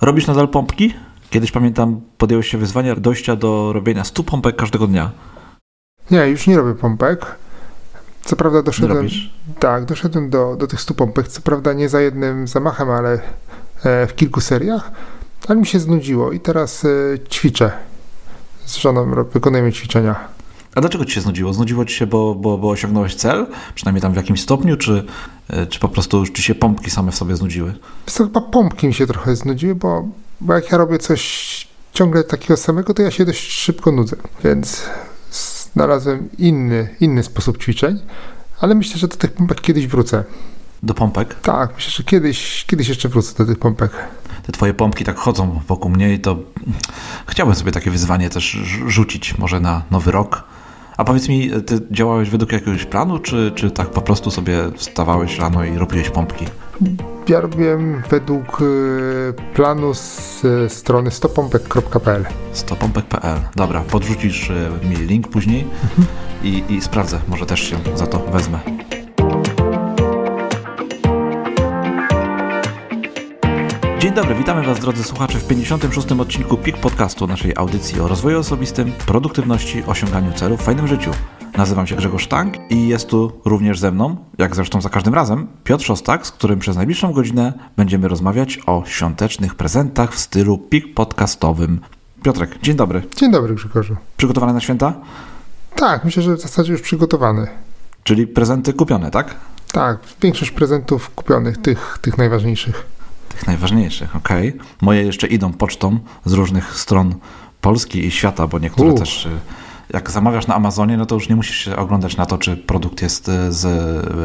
Robisz nadal pompki? Kiedyś pamiętam, podjąłeś się wyzwania dojścia do robienia 100 pompek każdego dnia. Nie, już nie robię pompek. Co prawda doszedłem. robisz? Tak, doszedłem do, do tych 100 pompek. Co prawda nie za jednym zamachem, ale e, w kilku seriach. Ale mi się znudziło i teraz e, ćwiczę. Z żoną wykonujemy ćwiczenia. A dlaczego ci się znudziło? Znudziło ci się, bo, bo, bo osiągnąłeś cel? Przynajmniej tam w jakimś stopniu, czy, e, czy po prostu już ci się pompki same w sobie znudziły? Co, chyba pompki mi się trochę znudziły, bo, bo jak ja robię coś ciągle takiego samego, to ja się dość szybko nudzę. Więc znalazłem inny, inny sposób ćwiczeń. Ale myślę, że do tych pompek kiedyś wrócę. Do pompek? Tak, myślę, że kiedyś, kiedyś jeszcze wrócę do tych pompek. Te twoje pompki tak chodzą wokół mnie i to chciałbym sobie takie wyzwanie też rz- rzucić może na nowy rok. A powiedz mi, ty działałeś według jakiegoś planu, czy, czy tak po prostu sobie wstawałeś rano i robiłeś pompki? Ja robiłem według y, planu z y, strony stopompek.pl. Stopompek.pl. Dobra, podrzucisz e, mi link później i, i sprawdzę, może też się za to wezmę. Dzień dobry, witamy Was drodzy słuchacze w 56. odcinku PIK Podcastu, naszej audycji o rozwoju osobistym, produktywności, osiąganiu celów, fajnym życiu. Nazywam się Grzegorz Sztank i jest tu również ze mną, jak zresztą za każdym razem, Piotr Szostak, z którym przez najbliższą godzinę będziemy rozmawiać o świątecznych prezentach w stylu PIK podcastowym. Piotrek, dzień dobry. Dzień dobry Grzegorzu. Przygotowany na święta? Tak, myślę, że w zasadzie już przygotowany. Czyli prezenty kupione, tak? Tak, większość prezentów kupionych, tych, tych najważniejszych. Tych najważniejszych, okej. Moje jeszcze idą pocztą z różnych stron Polski i świata, bo niektóre też. y, Jak zamawiasz na Amazonie, no to już nie musisz się oglądać na to, czy produkt jest y, z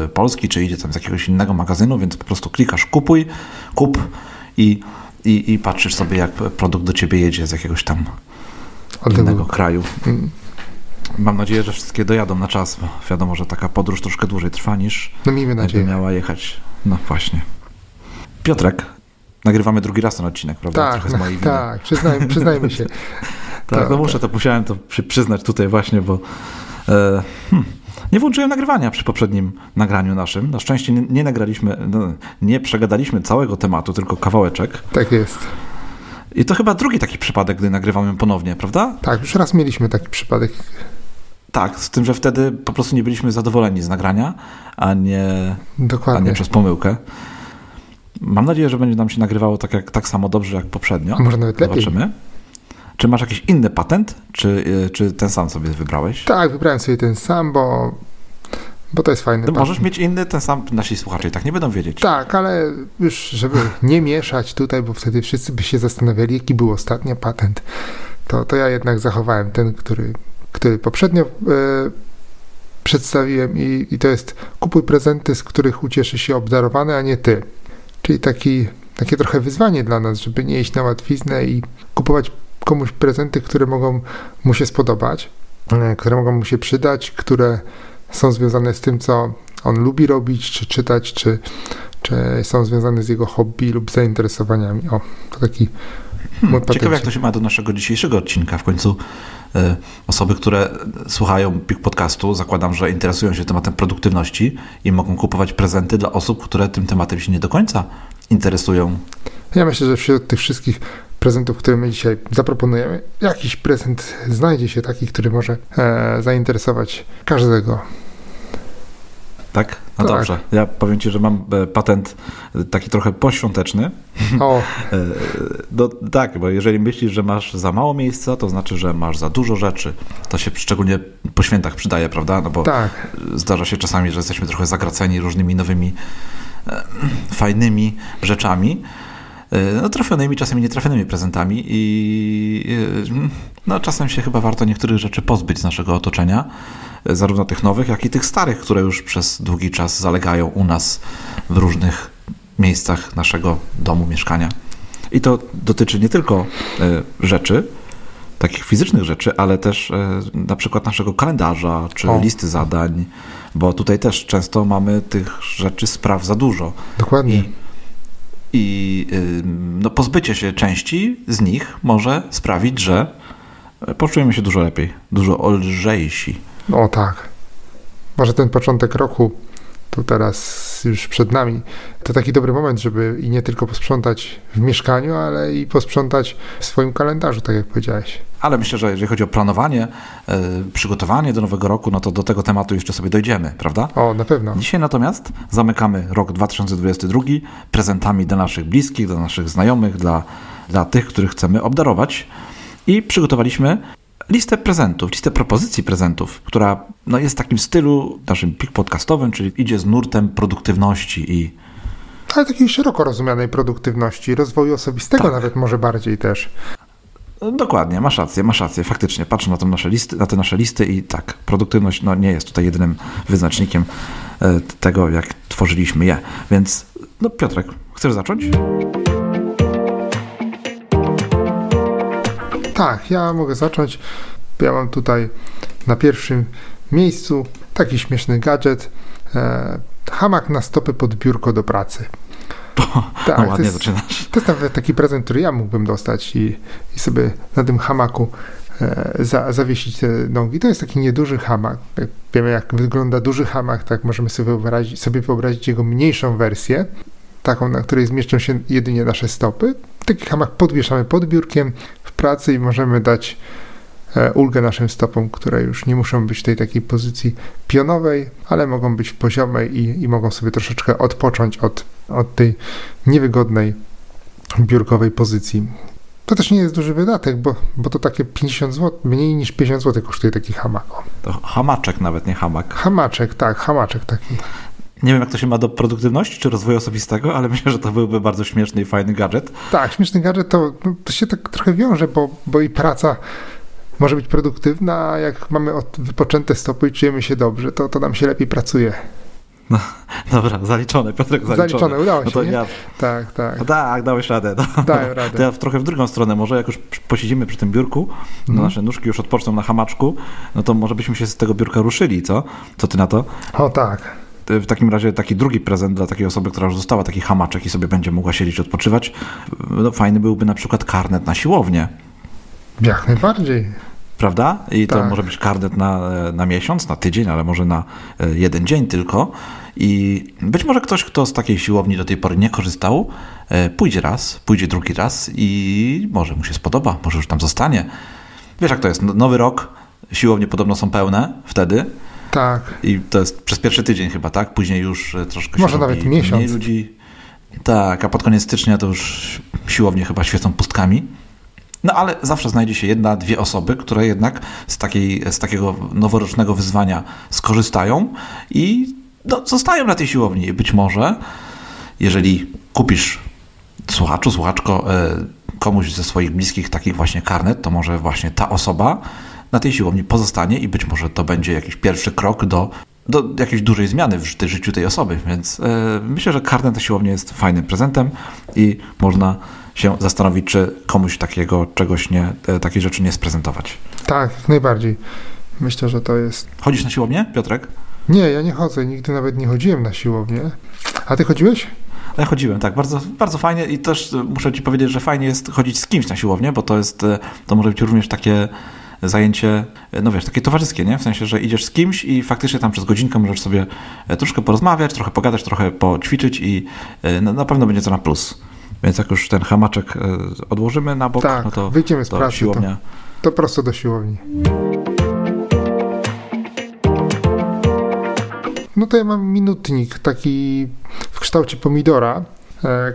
y, Polski, czy idzie tam z jakiegoś innego magazynu, więc po prostu klikasz kupuj, kup i, i, i patrzysz sobie, jak produkt do ciebie jedzie z jakiegoś tam innego kraju. Mm. Mam nadzieję, że wszystkie dojadą na czas, bo wiadomo, że taka podróż troszkę dłużej trwa niż No miejmy jakby nadzieję. miała jechać. No właśnie. Piotrek, nagrywamy drugi raz ten odcinek, prawda? Tak, Trochę z mojej winy. tak, przyznajmy, przyznajmy się. tak, no tak, muszę to, musiałem to przy, przyznać tutaj właśnie, bo e, hmm, nie włączyłem nagrywania przy poprzednim nagraniu naszym. Na szczęście nie, nie nagraliśmy, no, nie przegadaliśmy całego tematu, tylko kawałeczek. Tak jest. I to chyba drugi taki przypadek, gdy nagrywamy ponownie, prawda? Tak, już raz mieliśmy taki przypadek. Tak, z tym, że wtedy po prostu nie byliśmy zadowoleni z nagrania, a nie, a Dokładnie. nie przez pomyłkę. Mam nadzieję, że będzie nam się nagrywało tak, jak, tak samo dobrze jak poprzednio. Może nawet lepiej. Zobaczymy. Czy masz jakiś inny patent, czy, y, czy ten sam sobie wybrałeś? Tak, wybrałem sobie ten sam, bo, bo to jest fajny No, możesz mieć inny, ten sam, nasi słuchacze i tak nie będą wiedzieć. Tak, ale już żeby nie mieszać tutaj, bo wtedy wszyscy by się zastanawiali, jaki był ostatnio patent, to, to ja jednak zachowałem ten, który, który poprzednio e, przedstawiłem i, i to jest kupuj prezenty, z których ucieszy się obdarowany, a nie ty. Czyli taki, takie trochę wyzwanie dla nas, żeby nie iść na łatwiznę i kupować komuś prezenty, które mogą mu się spodobać, e, które mogą mu się przydać, które są związane z tym, co on lubi robić, czy czytać, czy, czy są związane z jego hobby lub zainteresowaniami. O, to taki mój Hmm, ciekawe, jak to się ma do naszego dzisiejszego odcinka. W końcu osoby, które słuchają PIK Podcastu, zakładam, że interesują się tematem produktywności i mogą kupować prezenty dla osób, które tym tematem się nie do końca interesują. Ja myślę, że wśród tych wszystkich prezentów, które my dzisiaj zaproponujemy, jakiś prezent znajdzie się taki, który może e, zainteresować każdego. Tak? No Tak. dobrze. Ja powiem Ci, że mam e, patent e, taki trochę poświąteczny. O, E, No tak, bo jeżeli myślisz, że masz za mało miejsca, to znaczy, że masz za dużo rzeczy. To się szczególnie po świętach przydaje, prawda? No bo tak, zdarza się czasami, że jesteśmy trochę zagraceni różnymi nowymi, e, fajnymi rzeczami. e, No, trafionymi, czasami nietrafionymi prezentami i no, czasem się chyba warto niektórych rzeczy pozbyć z naszego otoczenia, zarówno tych nowych, jak i tych starych, które już przez długi czas zalegają u nas w różnych miejscach naszego domu, mieszkania. I to dotyczy nie tylko e, rzeczy, takich fizycznych rzeczy, ale też e, na przykład naszego kalendarza czy O. listy zadań, bo tutaj też często mamy tych rzeczy, spraw za dużo. dokładnie. I, i no, pozbycie się części z nich może sprawić, że e, poczujemy się dużo lepiej, dużo lżejsi. O tak. Może ten początek roku to teraz już przed nami. To taki dobry moment, żeby i nie tylko posprzątać w mieszkaniu, ale i posprzątać w swoim kalendarzu, tak jak powiedziałeś. Ale myślę, że jeżeli chodzi o planowanie, yy, przygotowanie do nowego roku, no to do tego tematu jeszcze sobie dojdziemy, prawda? O, na pewno. Dzisiaj natomiast zamykamy rok 2022 prezentami dla naszych bliskich, dla naszych znajomych, dla, dla tych, których chcemy obdarować. I przygotowaliśmy listę prezentów, listę propozycji prezentów, która no, jest w takim stylu naszym pik podcastowym, czyli idzie z nurtem produktywności i ale takiej szeroko rozumianej produktywności, rozwoju osobistego tak. nawet może bardziej też. No, dokładnie, masz rację, masz rację. Faktycznie, patrzę na, nasze listy, na te nasze listy i tak, produktywność no, nie jest tutaj jedynym wyznacznikiem e, tego, jak tworzyliśmy je. Więc, no Piotrek, chcesz zacząć? Tak, ja mogę zacząć. Ja mam tutaj na pierwszym miejscu taki śmieszny gadżet. E, hamak na stopy pod biurko do pracy. tak, no ładnie to jest. To jest nawet taki prezent, który ja mógłbym dostać i, i sobie na tym hamaku e, za, zawiesić te nogi. To jest taki nieduży hamak. Jak wiemy, jak wygląda duży hamak, tak możemy sobie wyobrazić, sobie wyobrazić jego mniejszą wersję, taką, na której zmieszczą się jedynie nasze stopy. Taki hamak podwieszamy pod biurkiem w pracy i możemy dać e, ulgę naszym stopom, które już nie muszą być w tej takiej pozycji pionowej, ale mogą być w poziomej i, i mogą sobie troszeczkę odpocząć od, od tej niewygodnej biurkowej pozycji. To też nie jest duży wydatek, bo, bo to takie 50 zł, mniej niż 50 zł kosztuje taki hamak. To hamaczek nawet, nie hamak. Hamaczek, tak, hamaczek taki. Nie wiem, jak to się ma do produktywności czy rozwoju osobistego, ale myślę, że to byłby bardzo śmieszny i fajny gadżet. Tak, śmieszny gadżet to, to się tak trochę wiąże, bo, bo i praca może być produktywna, a jak mamy wypoczęte stopy i czujemy się dobrze, to, to nam się lepiej pracuje. No, dobra, zaliczone, Piotrek, zaliczone. Zaliczone, udało no się, no ja, Tak, tak. No tak, dałeś radę. No. Dałem radę. To ja trochę w drugą stronę, może jak już posiedzimy przy tym biurku, no mm. nasze nóżki już odpoczną na hamaczku, no to może byśmy się z tego biurka ruszyli, co? Co ty na to? O tak w takim razie taki drugi prezent dla takiej osoby, która już dostała taki hamaczek i sobie będzie mogła siedzieć, odpoczywać, no fajny byłby na przykład karnet na siłownię. Jak najbardziej. Prawda? I tak. to może być karnet na, na miesiąc, na tydzień, ale może na e, jeden dzień tylko. I być może ktoś, kto z takiej siłowni do tej pory nie korzystał, e, pójdzie raz, pójdzie drugi raz i może mu się spodoba, może już tam zostanie. Wiesz, jak to jest? No, nowy rok, siłownie podobno są pełne wtedy. Tak. I to jest przez pierwszy tydzień chyba, tak? Później już e, troszkę Może nawet miesiąc. Mniej ludzi. Tak, a pod koniec stycznia to już siłownie chyba świecą pustkami. No ale zawsze znajdzie się jedna, dwie osoby, które jednak z, takiej, z takiego noworocznego wyzwania skorzystają i no, zostają na tej siłowni. Być może, jeżeli kupisz słuchaczu, słuchaczko, e, komuś ze swoich bliskich takich właśnie karnet, to może właśnie ta osoba na tej siłowni pozostanie i być może to będzie jakiś pierwszy krok do, do jakiejś dużej zmiany w życiu tej osoby. Więc e, myślę, że karnet na siłownię jest fajnym prezentem i można się zastanowić, czy komuś takiego czegoś nie, e, takiej rzeczy nie sprezentować. Tak, najbardziej. Myślę, że to jest. Chodzisz na siłownię, Piotrek? Nie, ja nie chodzę, nigdy nawet nie chodziłem na siłownię. A ty chodziłeś? Ja chodziłem, tak, bardzo, bardzo fajnie i też muszę ci powiedzieć, że fajnie jest chodzić z kimś na siłownię, bo to jest, e, to może być również takie zajęcie, no wiesz, takie towarzyskie, nie? W sensie, że idziesz z kimś i faktycznie tam przez godzinkę możesz sobie e, troszkę porozmawiać, trochę pogadać, trochę poćwiczyć i e, no, na pewno będzie to na plus. Więc jak już ten hamaczek e, odłożymy na bok, tak, no to, wyjdziemy z to pracy, siłownia. To, to prosto do siłowni. No to ja mam minutnik taki w kształcie pomidora,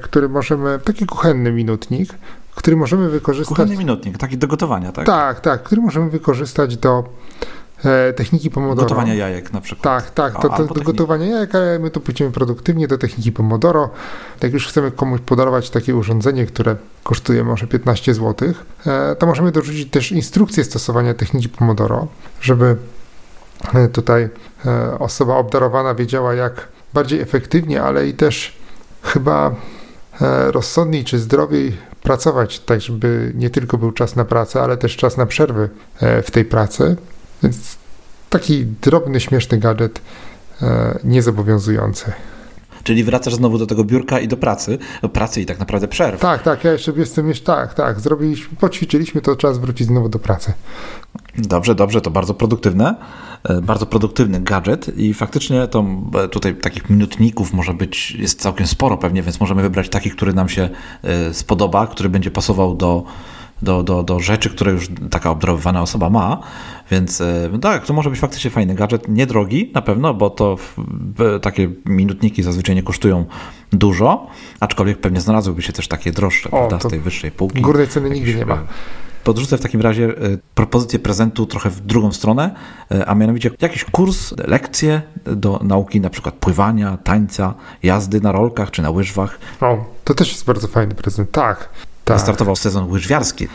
który możemy, taki kuchenny minutnik, który możemy wykorzystać. Kuchenny minutnik, taki do gotowania, tak? Tak, tak, który możemy wykorzystać do e, techniki Pomodoro. Gotowania jajek na przykład. Tak, tak, to, to, do gotowania jajek, ale my tu pójdziemy produktywnie do techniki Pomodoro. Jak już chcemy komuś podarować takie urządzenie, które kosztuje może 15 zł, e, to możemy dorzucić też instrukcję stosowania techniki Pomodoro, żeby e, tutaj e, osoba obdarowana wiedziała, jak bardziej efektywnie, ale i też chyba e, rozsądniej czy zdrowiej pracować, tak żeby nie tylko był czas na pracę, ale też czas na przerwy e, w tej pracy. Więc taki drobny, śmieszny gadżet, e, niezobowiązujący. Czyli wracasz znowu do tego biurka i do pracy, do pracy i tak naprawdę przerw. Tak, tak, ja jeszcze jestem jeszcze, tak, tak, zrobiliśmy, poćwiczyliśmy, to czas wrócić znowu do pracy. Dobrze, dobrze, to bardzo produktywne. E, bardzo produktywny gadżet i faktycznie to e, tutaj takich minutników może być, jest całkiem sporo pewnie, więc możemy wybrać taki, który nam się e, spodoba, który będzie pasował do, do, do, do rzeczy, które już taka obdarowywana osoba ma, więc tak, to może być faktycznie fajny gadżet, niedrogi na pewno, bo to takie minutniki zazwyczaj nie kosztują dużo, aczkolwiek pewnie znalazłyby się też takie droższe, o, prawda, z tej wyższej półki. Górnej ceny nigdy nie ma. Podrzucę w takim razie e, propozycję prezentu trochę w drugą stronę, e, a mianowicie jakiś kurs, lekcje do nauki na przykład pływania, tańca, jazdy na rolkach czy na łyżwach. O, to też jest bardzo fajny prezent, tak. tak. Startował sezon łyżwiarski.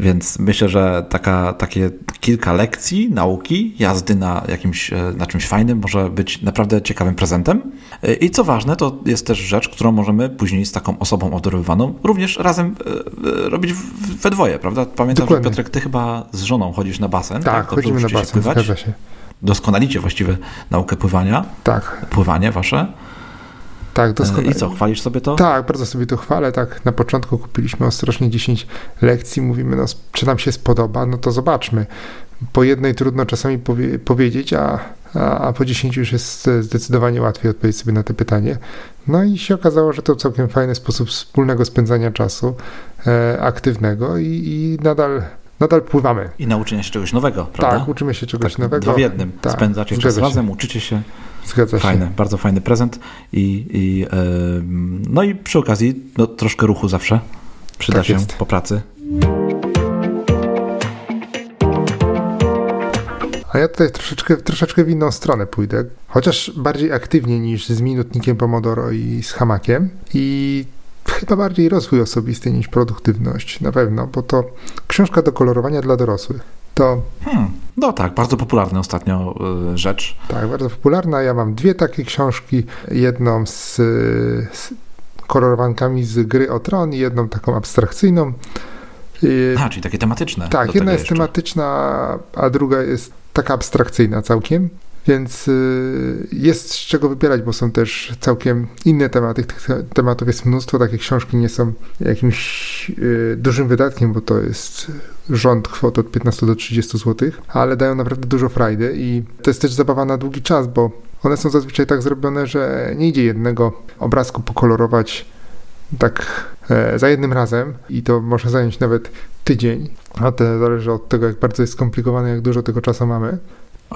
Więc myślę, że taka, takie kilka lekcji nauki, jazdy na jakimś, e, na czymś fajnym może być naprawdę ciekawym prezentem. E, I co ważne, to jest też rzecz, którą możemy później z taką osobą obdarowywaną również razem e, robić we dwoje, prawda? Pamiętam, Dokładnie. że Piotrek, ty chyba z żoną chodzisz na basen. Tak, tak? chodzimy na basen, pływać? zgadza się. Doskonalicie właściwie naukę pływania. Tak. Pływanie wasze. Tak, doskonale. I co, chwalisz sobie to? Tak, bardzo sobie to chwalę. Tak, na początku kupiliśmy ostrożnie 10 lekcji. Mówimy, no, czy nam się spodoba, no to zobaczmy. Po jednej trudno czasami powie powiedzieć, a, a, a, po 10 już jest zdecydowanie łatwiej odpowiedzieć sobie na to pytanie. No i się okazało, że to całkiem fajny sposób wspólnego spędzania czasu e, aktywnego i, i nadal nadal pływamy. I nauczenia się czegoś nowego, prawda? Tak, uczymy się czegoś tak, nowego. Dwa w jednym. Tak, Spędzacie czas razem, uczycie się. Zgadza się. Fajny, bardzo fajny prezent. I, i yy, no i przy okazji no, troszkę ruchu zawsze przyda tak się jest. po pracy. A ja tutaj troszeczkę, troszeczkę w inną stronę pójdę, chociaż bardziej aktywnie niż z minutnikiem Pomodoro i z hamakiem. I chyba bardziej rozwój osobisty niż produktywność, na pewno, bo to książka do kolorowania dla dorosłych. To. Hmm, no tak, bardzo popularna ostatnio y, rzecz. Tak, bardzo popularna. Ja mam dwie takie książki. Jedną z, z kolorowankami z gry o tron i jedną taką abstrakcyjną. A, czyli takie tematyczne. Tak, jedna jest jeszcze. tematyczna, a druga jest taka abstrakcyjna całkiem. Więc y, jest z czego wybierać, bo są też całkiem inne tematy. Tych tematów jest mnóstwo. Takie książki nie są jakimś y, dużym wydatkiem, bo to jest rząd kwot od 15 do 30 zł, ale dają naprawdę dużo frajdy i to jest też zabawa na długi czas, bo one są zazwyczaj tak zrobione, że nie idzie jednego obrazku pokolorować tak e, za jednym razem i to może zająć nawet tydzień, a to zależy od tego, jak bardzo jest skomplikowane, jak dużo tego czasu mamy.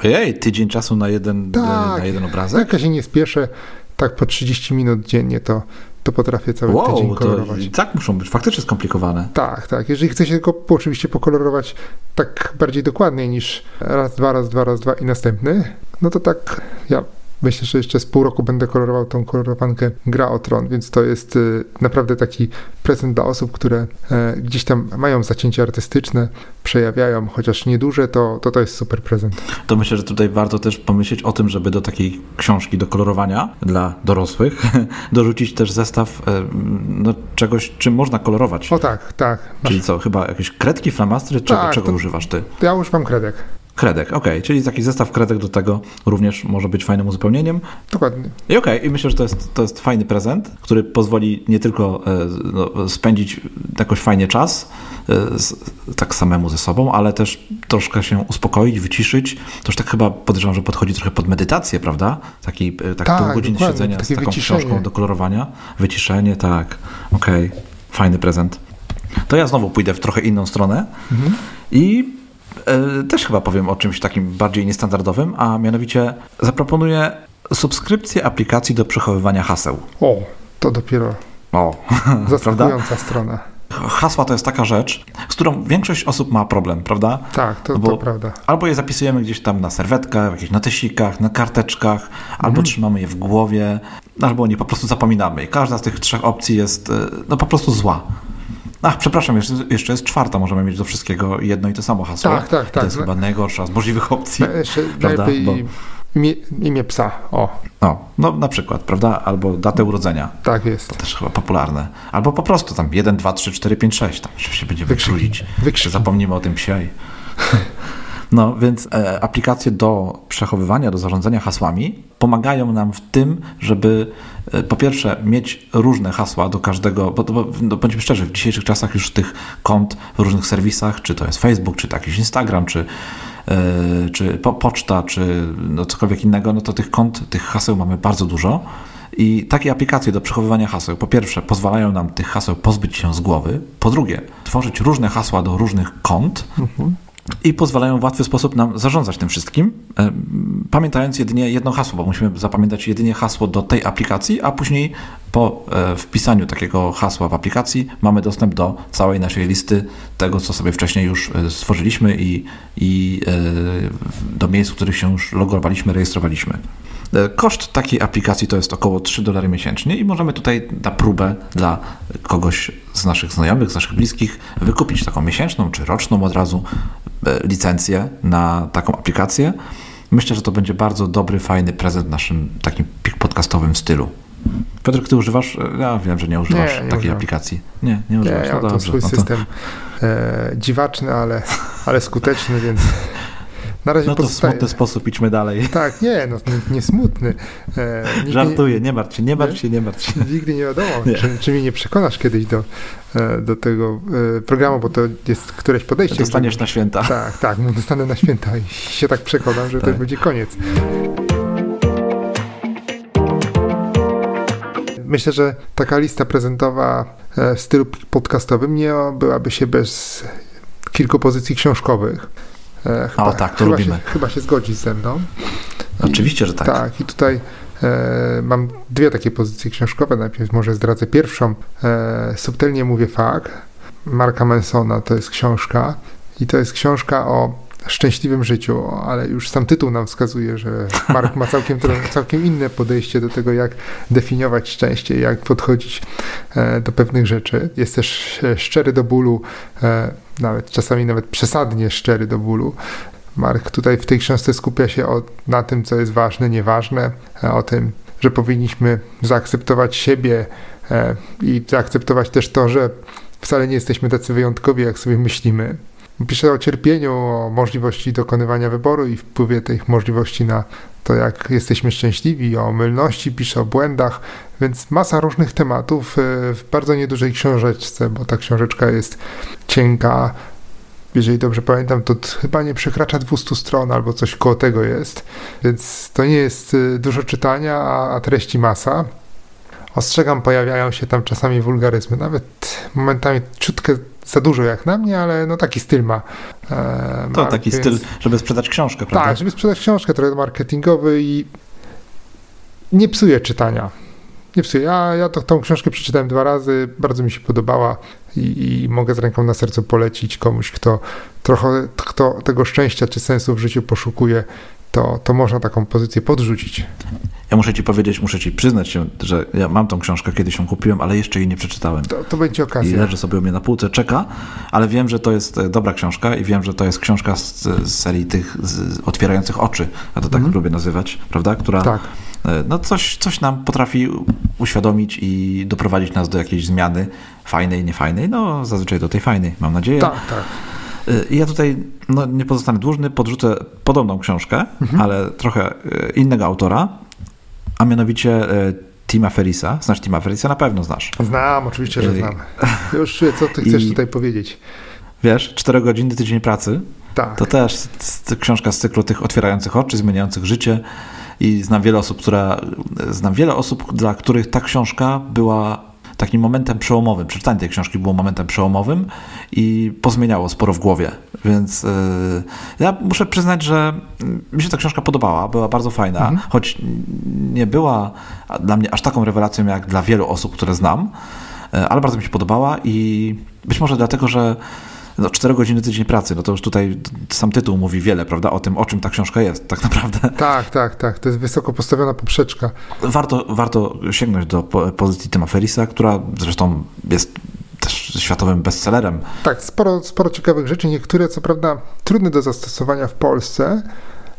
Ojej, tydzień czasu na jeden, tak, na jeden obrazek? Jak ja się nie spieszę, tak po 30 minut dziennie to, to potrafię cały wow, tydzień kolorować. Tak muszą być faktycznie skomplikowane. Tak, tak. Jeżeli chce się go oczywiście pokolorować tak bardziej dokładnie niż raz, dwa, raz, dwa, raz, dwa i następny, no to tak ja Myślę, że jeszcze z pół roku będę kolorował tą kolorowankę Gra o Tron, więc to jest y, naprawdę taki prezent dla osób, które e, gdzieś tam mają zacięcia artystyczne, przejawiają, chociaż nieduże, to, to to jest super prezent. To myślę, że tutaj warto też pomyśleć o tym, żeby do takiej książki do kolorowania dla dorosłych dorzucić też zestaw e, no, czegoś, czym można kolorować. O tak, tak. Czyli co, chyba jakieś kredki, flamastry, czego, tak, czego używasz ty? Ja używam kredek. Kredek, ok, czyli taki zestaw kredek do tego również może być fajnym uzupełnieniem. Dokładnie. I okej, okay, i myślę, że to jest, to jest fajny prezent, który pozwoli nie tylko e, no, spędzić jakoś fajnie czas, e, tak samemu ze sobą, ale też troszkę się uspokoić, wyciszyć. To już tak chyba podejrzewam, że podchodzi trochę pod medytację, prawda? Taki, e, tak, tak pół godziny siedzenia z taką wyciszenie. książką do kolorowania. Wyciszenie, tak. Okej, okay. fajny prezent. To ja znowu pójdę w trochę inną stronę mhm. i też chyba powiem o czymś takim bardziej niestandardowym, a mianowicie zaproponuję subskrypcję aplikacji do przechowywania haseł. O, to dopiero o, zaskakująca strona. Hasła to jest taka rzecz, z którą większość osób ma problem, prawda? Tak, to, to prawda. Albo je zapisujemy gdzieś tam na serwetkach, w jakichś notesikach, na karteczkach, mhm. albo trzymamy je w głowie, albo nie po prostu zapominamy. I każda z tych trzech opcji jest e, no, po prostu zła. Ach, przepraszam, jeszcze, jeszcze jest czwarta, możemy mieć do wszystkiego jedno i to samo hasło. Tak, tak, tak. To jest chyba najgorsza z możliwych opcji. Jeszcze prawda? Bo... imię, imię psa, o. No, no na przykład, prawda? Albo datę urodzenia. Tak jest. To też chyba popularne. Albo po prostu tam 1, 2, 3, 4, 5, 6. Tam się będzie. Wykrzyki. Zapomnimy o tym psiej. No więc e, aplikacje do przechowywania, do zarządzania hasłami pomagają nam w tym, żeby e, po pierwsze mieć różne hasła do każdego, bo, bo no, bądźmy szczerzy, w dzisiejszych czasach już tych kont w różnych serwisach, czy to jest Facebook, czy to jakiś Instagram, czy yy, czy po, poczta, czy no cokolwiek innego, no to tych kont, tych haseł mamy bardzo dużo. I takie aplikacje do przechowywania haseł, po pierwsze, pozwalają nam tych haseł pozbyć się z głowy, po drugie, tworzyć różne hasła do różnych kont. Mhm i pozwalają w łatwy sposób nam zarządzać tym wszystkim, e, pamiętając jedynie jedno hasło, bo musimy zapamiętać jedynie hasło do tej aplikacji, a później po e, wpisaniu takiego hasła w aplikacji mamy dostęp do całej naszej listy tego, co sobie wcześniej już e, stworzyliśmy i, i do miejsc, w których się już logowaliśmy, rejestrowaliśmy. E, koszt takiej aplikacji to jest około 3 dolary miesięcznie i możemy tutaj na próbę dla kogoś z naszych znajomych, z naszych bliskich wykupić taką miesięczną czy roczną od razu e, licencję na taką aplikację. Myślę, że to będzie bardzo dobry, fajny prezent w naszym takim podcastowym stylu. Piotr, ty używasz? E, ja wiem, że nie używasz nie, nie takiej używam. aplikacji. Nie, nie używasz. Nie, ja no mam swój no to... system e, dziwaczny, ale, ale skuteczny, więc na razie no to pozostaje. w smutny sposób idźmy dalej. Tak, nie, no nie, nie smutny. E, Żartuję, nie martw się, nie martw się, nie martw się. Nigdy nie wiadomo, nie. Czy, czy mnie nie przekonasz kiedyś do, e, do tego e, programu, bo to jest któreś podejście. Dostaniesz na święta. Tak, tak, dostanę na święta i się tak przekonam, że tak. to będzie koniec. Myślę, że taka lista prezentowa e, w stylu podcastowym nie byłaby się bez kilku pozycji książkowych. E, chyba, o tak, to chyba lubimy. Się, chyba się zgodzisz ze mną. Oczywiście, że tak. Tak, i tutaj e, mam dwie takie pozycje książkowe. Najpierw może zdradzę pierwszą. E, subtelnie mówię fakt. Marka Mansona to jest książka i to jest książka o szczęśliwym życiu, ale już sam tytuł nam wskazuje, że Mark ma całkiem, całkiem inne podejście do tego, jak definiować szczęście, jak podchodzić e, do pewnych rzeczy. Jest też e, szczery do bólu, e, nawet czasami nawet przesadnie szczery do bólu. Mark tutaj w tej książce skupia się o, na tym, co jest ważne, nieważne, o tym, że powinniśmy zaakceptować siebie i zaakceptować też to, że wcale nie jesteśmy tacy wyjątkowi, jak sobie myślimy. Pisze o cierpieniu, o możliwości dokonywania wyboru i wpływie tych możliwości na to, jak jesteśmy szczęśliwi, o mylności, pisze o błędach, więc masa różnych tematów e, w bardzo niedużej książeczce, bo ta książeczka jest cienka. Jeżeli dobrze pamiętam, to chyba nie przekracza 200 stron albo coś koło tego jest, więc to nie jest e, dużo czytania, a, treści masa. Ostrzegam, pojawiają się tam czasami wulgaryzmy, nawet momentami czutkę za dużo jak na mnie, ale no taki styl ma. E, to taki więc... styl, żeby sprzedać książkę, prawda? Tak, żeby sprzedać książkę, trochę marketingowy i nie psuje czytania. Nie psuje. Ja, ja to, tą książkę przeczytałem dwa razy, bardzo mi się podobała i, i mogę z ręką na sercu polecić komuś, kto trochę kto tego szczęścia czy sensu w życiu poszukuje to, to można taką pozycję podrzucić. Ja muszę ci powiedzieć, muszę ci przyznać się, że ja mam tą książkę, kiedyś ją kupiłem, ale jeszcze jej nie przeczytałem. To, to będzie okazja. I leży sobie u mnie na półce, czeka, ale wiem, że to jest e, dobra książka i wiem, że to jest książka z, z serii tych z, otwierających oczy, ja to tak mm. lubię nazywać, prawda? Która tak. E, no coś, coś nam potrafi uświadomić i doprowadzić nas do jakiejś zmiany, fajnej, niefajnej, no zazwyczaj do tej fajnej, mam nadzieję. Tak, tak. Y, ja tutaj no, nie pozostanę dłużny, podrzucę podobną książkę, mhm. ale trochę y, innego autora, a mianowicie y, Tima Ferisa. Znasz Tima Ferisa? Na pewno znasz. Znam, oczywiście, że znam. Już co ty chcesz I, tutaj powiedzieć? Wiesz, 4 godziny tydzień pracy. Tak. To też książka z cyklu tych otwierających oczy, zmieniających życie. I znam wiele osób, która, znam wiele osób, dla których ta książka była takim momentem przełomowym. Przeczytanie tej książki było momentem przełomowym i pozmieniało sporo w głowie. Więc yy, ja muszę przyznać, że mi się ta książka podobała, była bardzo fajna, mhm. choć nie była dla mnie aż taką rewelacją jak dla wielu osób, które znam, yy, ale bardzo mi się podobała i być może dlatego, że no, 4 godziny tydzień pracy, no to już tutaj sam tytuł mówi wiele, prawda, o tym, o czym ta książka jest, tak naprawdę. Tak, tak, tak, to jest wysoko postawiona poprzeczka. Warto, warto sięgnąć do pozycji Tima Ferisa, która zresztą jest też światowym bestsellerem. Tak, sporo, sporo ciekawych rzeczy, niektóre co prawda trudne do zastosowania w Polsce,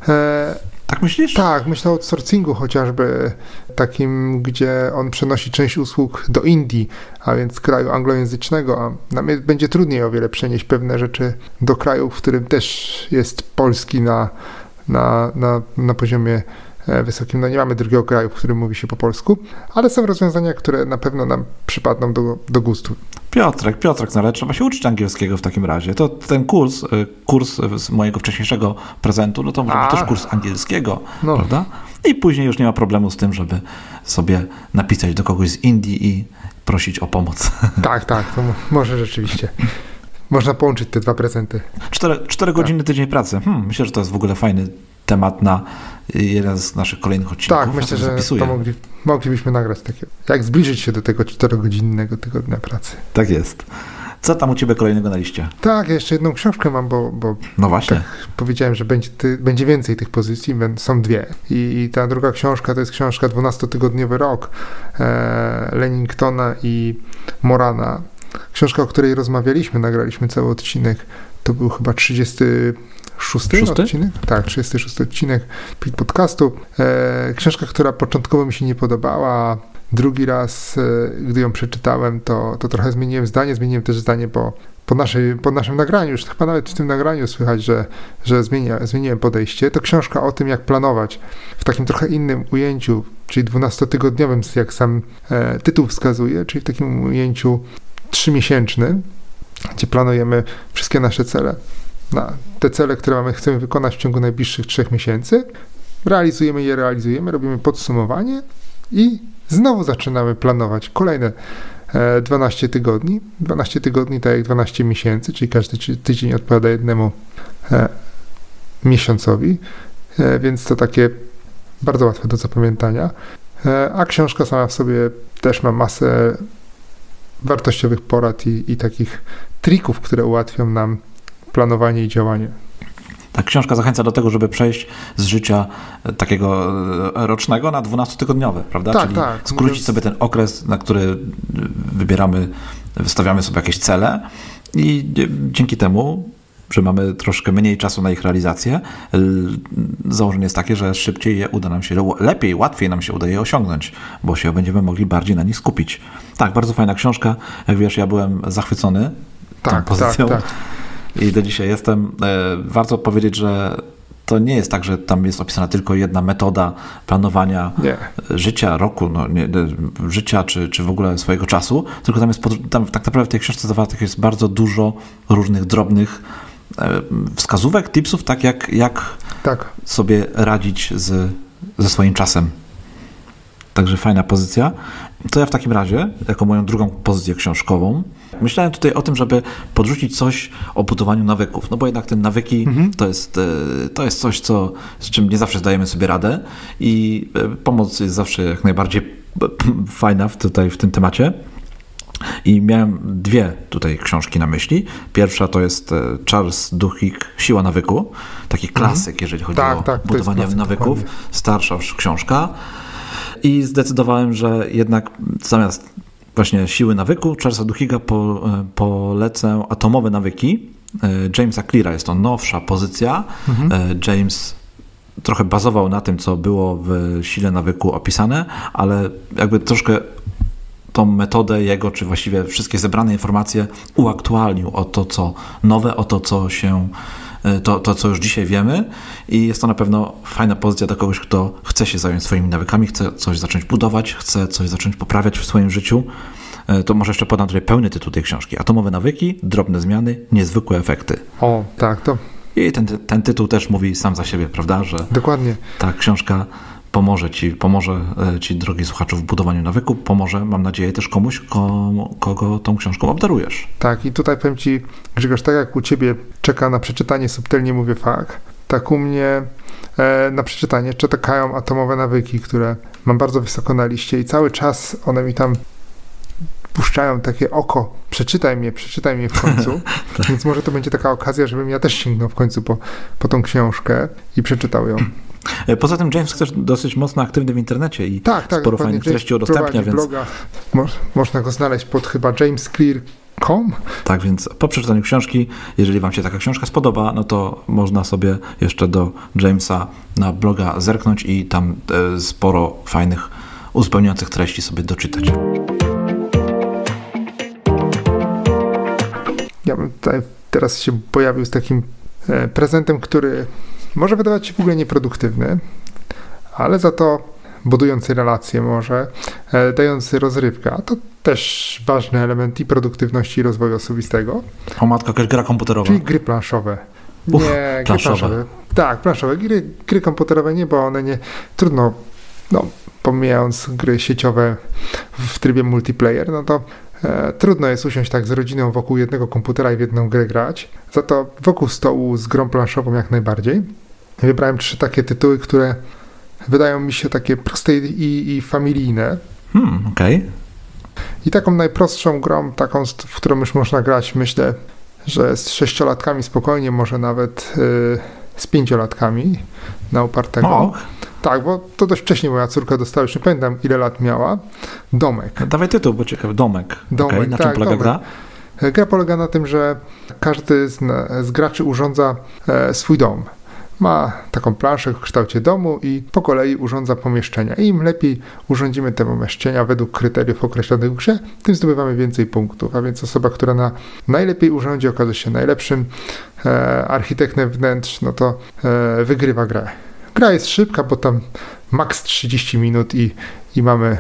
e, tak myślisz? Tak, myślę o outsourcingu chociażby takim, gdzie on przenosi część usług do Indii, a więc kraju anglojęzycznego, a nam będzie trudniej o wiele przenieść pewne rzeczy do kraju, w którym też jest polski na, na, na, na poziomie wysokim. No nie mamy drugiego kraju, w którym mówi się po polsku, ale są rozwiązania, które na pewno nam przypadną do, do gustu. Piotrek, Piotrek, no ale trzeba się uczyć angielskiego w takim razie. To ten kurs, y, kurs z mojego wcześniejszego prezentu, no to może być też kurs angielskiego, No. prawda? I później już nie ma problemu z tym, żeby sobie napisać do kogoś z Indii i prosić o pomoc. Tak, tak, to mo- może rzeczywiście. Można połączyć te dwa prezenty. Cztery, cztery godziny tydzień pracy. Hmm, myślę, że to jest w ogóle fajny temat na jeden z naszych kolejnych odcinków. Tak, myślę, że zapisuję. to mogli, moglibyśmy nagrać takie. Jak zbliżyć się do tego czterogodzinnego tygodnia pracy. Tak jest. Co tam u ciebie kolejnego na liście? Tak, ja jeszcze jedną książkę mam, bo, bo No właśnie. powiedziałem, że będzie, ty, będzie więcej tych pozycji, są dwie. I, I ta druga książka to jest książka 12-tygodniowy rok e, Lenningtona i Morana. Książka, o której rozmawialiśmy, nagraliśmy cały odcinek. To był chyba 36 Szósty? odcinek? Tak, 36 odcinek podcastu. E, książka, która początkowo mi się nie podobała, a drugi raz, e, gdy ją przeczytałem, to, to trochę zmieniłem zdanie. Zmieniłem też zdanie, bo po, naszej, po naszym nagraniu, już chyba nawet w tym nagraniu słychać, że, że zmienia, zmieniłem podejście. To książka o tym, jak planować w takim trochę innym ujęciu, czyli 12-tygodniowym, jak sam e, tytuł wskazuje, czyli w takim ujęciu trzymiesięcznym, gdzie planujemy wszystkie nasze cele. Na te cele, które mamy, chcemy wykonać w ciągu najbliższych trzech miesięcy, realizujemy je, realizujemy, robimy podsumowanie i znowu zaczynamy planować kolejne e, 12 tygodni. 12 tygodni, tak jak 12 miesięcy, czyli każdy ty- tydzień odpowiada jednemu e, miesiącowi, e, więc to takie bardzo łatwe do zapamiętania. E, a książka sama w sobie też ma masę wartościowych porad i, i takich trików, które ułatwią nam planowanie i działanie. Ta książka zachęca do tego, żeby przejść z życia e, takiego e, rocznego na 12-tygodniowe, prawda? Tak, Czyli tak. skrócić Mówiąc- sobie ten okres, na który e, wybieramy, wystawiamy sobie jakieś cele i dzięki temu, że mamy troszkę mniej czasu na ich realizację, założenie jest takie, że szybciej je uda nam się, lepiej, łatwiej nam się uda je osiągnąć, bo się będziemy mogli bardziej na nich skupić. Tak, bardzo fajna książka. Jak wiesz, ja byłem zachwycony tą Tak, tak, pozycją. tak. I do dzisiaj jestem. E, Warto powiedzieć, że to nie jest tak, że tam jest opisana tylko jedna metoda planowania Nie. życia, roku, no, nie, nie, życia czy, czy w ogóle swojego czasu, tylko tam jest tam tak naprawdę w tej książce zawartych jest bardzo dużo różnych drobnych e, wskazówek, tipsów, tak jak, jak Tak. sobie radzić z, ze swoim czasem. Także fajna pozycja. To ja w takim razie, jako moją drugą pozycję książkową, myślałem tutaj o tym, żeby podrzucić coś o budowaniu nawyków. No bo jednak te nawyki Mhm. to, jest, e, to jest coś, co, z czym nie zawsze zdajemy sobie radę i e, pomoc jest zawsze jak najbardziej fajna w, tutaj w tym temacie. I miałem dwie tutaj książki na myśli. Pierwsza to jest e, Charles Duhigg Siła nawyku. Taki klasyk, jeżeli chodzi Tak, o tak, budowanie nawyków. Starsza już książka. I zdecydowałem, że jednak zamiast właśnie siły nawyku Charlesa Duhigga po, e, polecę atomowe nawyki e, Jamesa Cleara. Jest to nowsza pozycja. Mhm. E, James trochę bazował na tym, co było w sile nawyku opisane, ale jakby troszkę tą metodę jego, czy właściwie wszystkie zebrane informacje uaktualnił o to, co nowe, o to, co się, to, to, co już dzisiaj wiemy i jest to na pewno fajna pozycja dla kogoś, kto chce się zająć swoimi nawykami, chce coś zacząć budować, chce coś zacząć poprawiać w swoim życiu. E, To może jeszcze podam tutaj pełny tytuł tej książki. Atomowe nawyki, drobne zmiany, niezwykłe efekty. O, tak, to I ten, ten tytuł też mówi sam za siebie, prawda, że dokładnie. ta książka pomoże ci, pomoże e, ci, drogi słuchaczu, w budowaniu nawyku, pomoże, mam nadzieję, też komuś, komu, kogo tą książką obdarujesz. Tak, i tutaj powiem Ci, Grzegorz, tak jak u Ciebie czeka na przeczytanie, subtelnie mówię fakt, tak u mnie e, na przeczytanie czekają atomowe nawyki, które mam bardzo wysoko na liście i cały czas one mi tam puszczają takie oko, przeczytaj mnie, przeczytaj mnie w końcu, więc może to będzie taka okazja, żebym ja też sięgnął w końcu po, po tą książkę i przeczytał ją. E, Poza tym James też dosyć mocno aktywny w internecie i Tak, tak. sporo fajnych treści udostępnia, więc bloga. Mo, można go znaleźć pod chyba jamesclear.com. tak, więc po przeczytaniu książki, jeżeli wam się taka książka spodoba, no to można sobie jeszcze do Jamesa na bloga zerknąć i tam e, sporo fajnych, uzupełniających treści sobie doczytać. Ja bym tutaj teraz się pojawił z takim e, prezentem, który może wydawać się w ogóle nieproduktywny, ale za to budujący relacje może, e, dający rozrywkę, a to też ważny element i produktywności i rozwoju osobistego. O matko, jakaś gra komputerowa. Czyli gry planszowe. Uch, nie, gry planszowe. planszowe. Tak, planszowe. Gry, gry komputerowe nie, bo one nie, trudno, no, pomijając gry sieciowe w trybie multiplayer, no to trudno jest usiąść tak z rodziną wokół jednego komputera i w jedną grę grać. Za to wokół stołu z grą planszową jak najbardziej. Wybrałem trzy takie tytuły, które wydają mi się takie proste i, i familijne. Hmm, okej. I taką najprostszą grą, taką, w którą już można grać, myślę, że z sześciolatkami spokojnie, może nawet y, z pięciolatkami na upartego. O, Tak, bo to dość wcześnie moja córka dostała, już nie pamiętam ile lat miała. Domek. dawaj tytuł, bo ciekawy. Domek. Domek, Okej, Na czym tak, polega domek. gra? E, Gra polega na tym, że każdy z, z graczy urządza e, swój dom. Ma taką planszę w kształcie domu i po kolei urządza pomieszczenia. I im lepiej urządzimy te pomieszczenia według kryteriów określonych w grze, tym zdobywamy więcej punktów. A więc osoba, która na najlepiej urządzi, okaże się najlepszym e, architektem wnętrz, no to e, wygrywa grę. Gra jest szybka, bo tam maks 30 minut i, i mamy,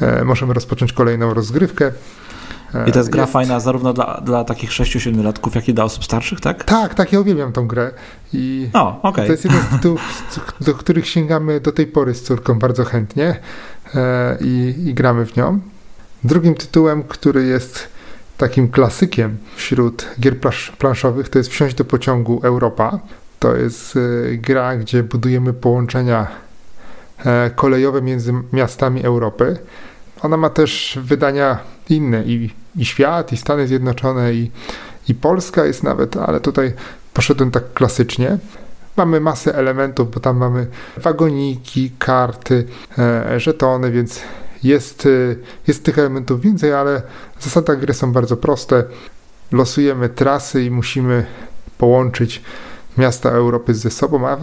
e, możemy rozpocząć kolejną rozgrywkę. E, I to jest gra fajna zarówno dla, dla takich 6-7 latków, jak i dla osób starszych, tak? Tak, tak, ja uwielbiam tą grę. I O, okej. to jest jeden z tytułów, do których sięgamy do tej pory z córką bardzo chętnie e, i, i gramy w nią. Drugim tytułem, który jest takim klasykiem wśród gier planszowych, to jest Wsiąść do pociągu Europa. To jest e, gra, gdzie budujemy połączenia e, kolejowe między miastami Europy. Ona ma też wydania inne i, i świat, i Stany Zjednoczone, i, i Polska jest nawet, ale tutaj poszedłem tak klasycznie. Mamy masę elementów, bo tam mamy wagoniki, karty, e, żetony, więc jest, e, jest tych elementów więcej, ale zasady gry są bardzo proste. Losujemy trasy i musimy połączyć miasta Europy ze sobą, a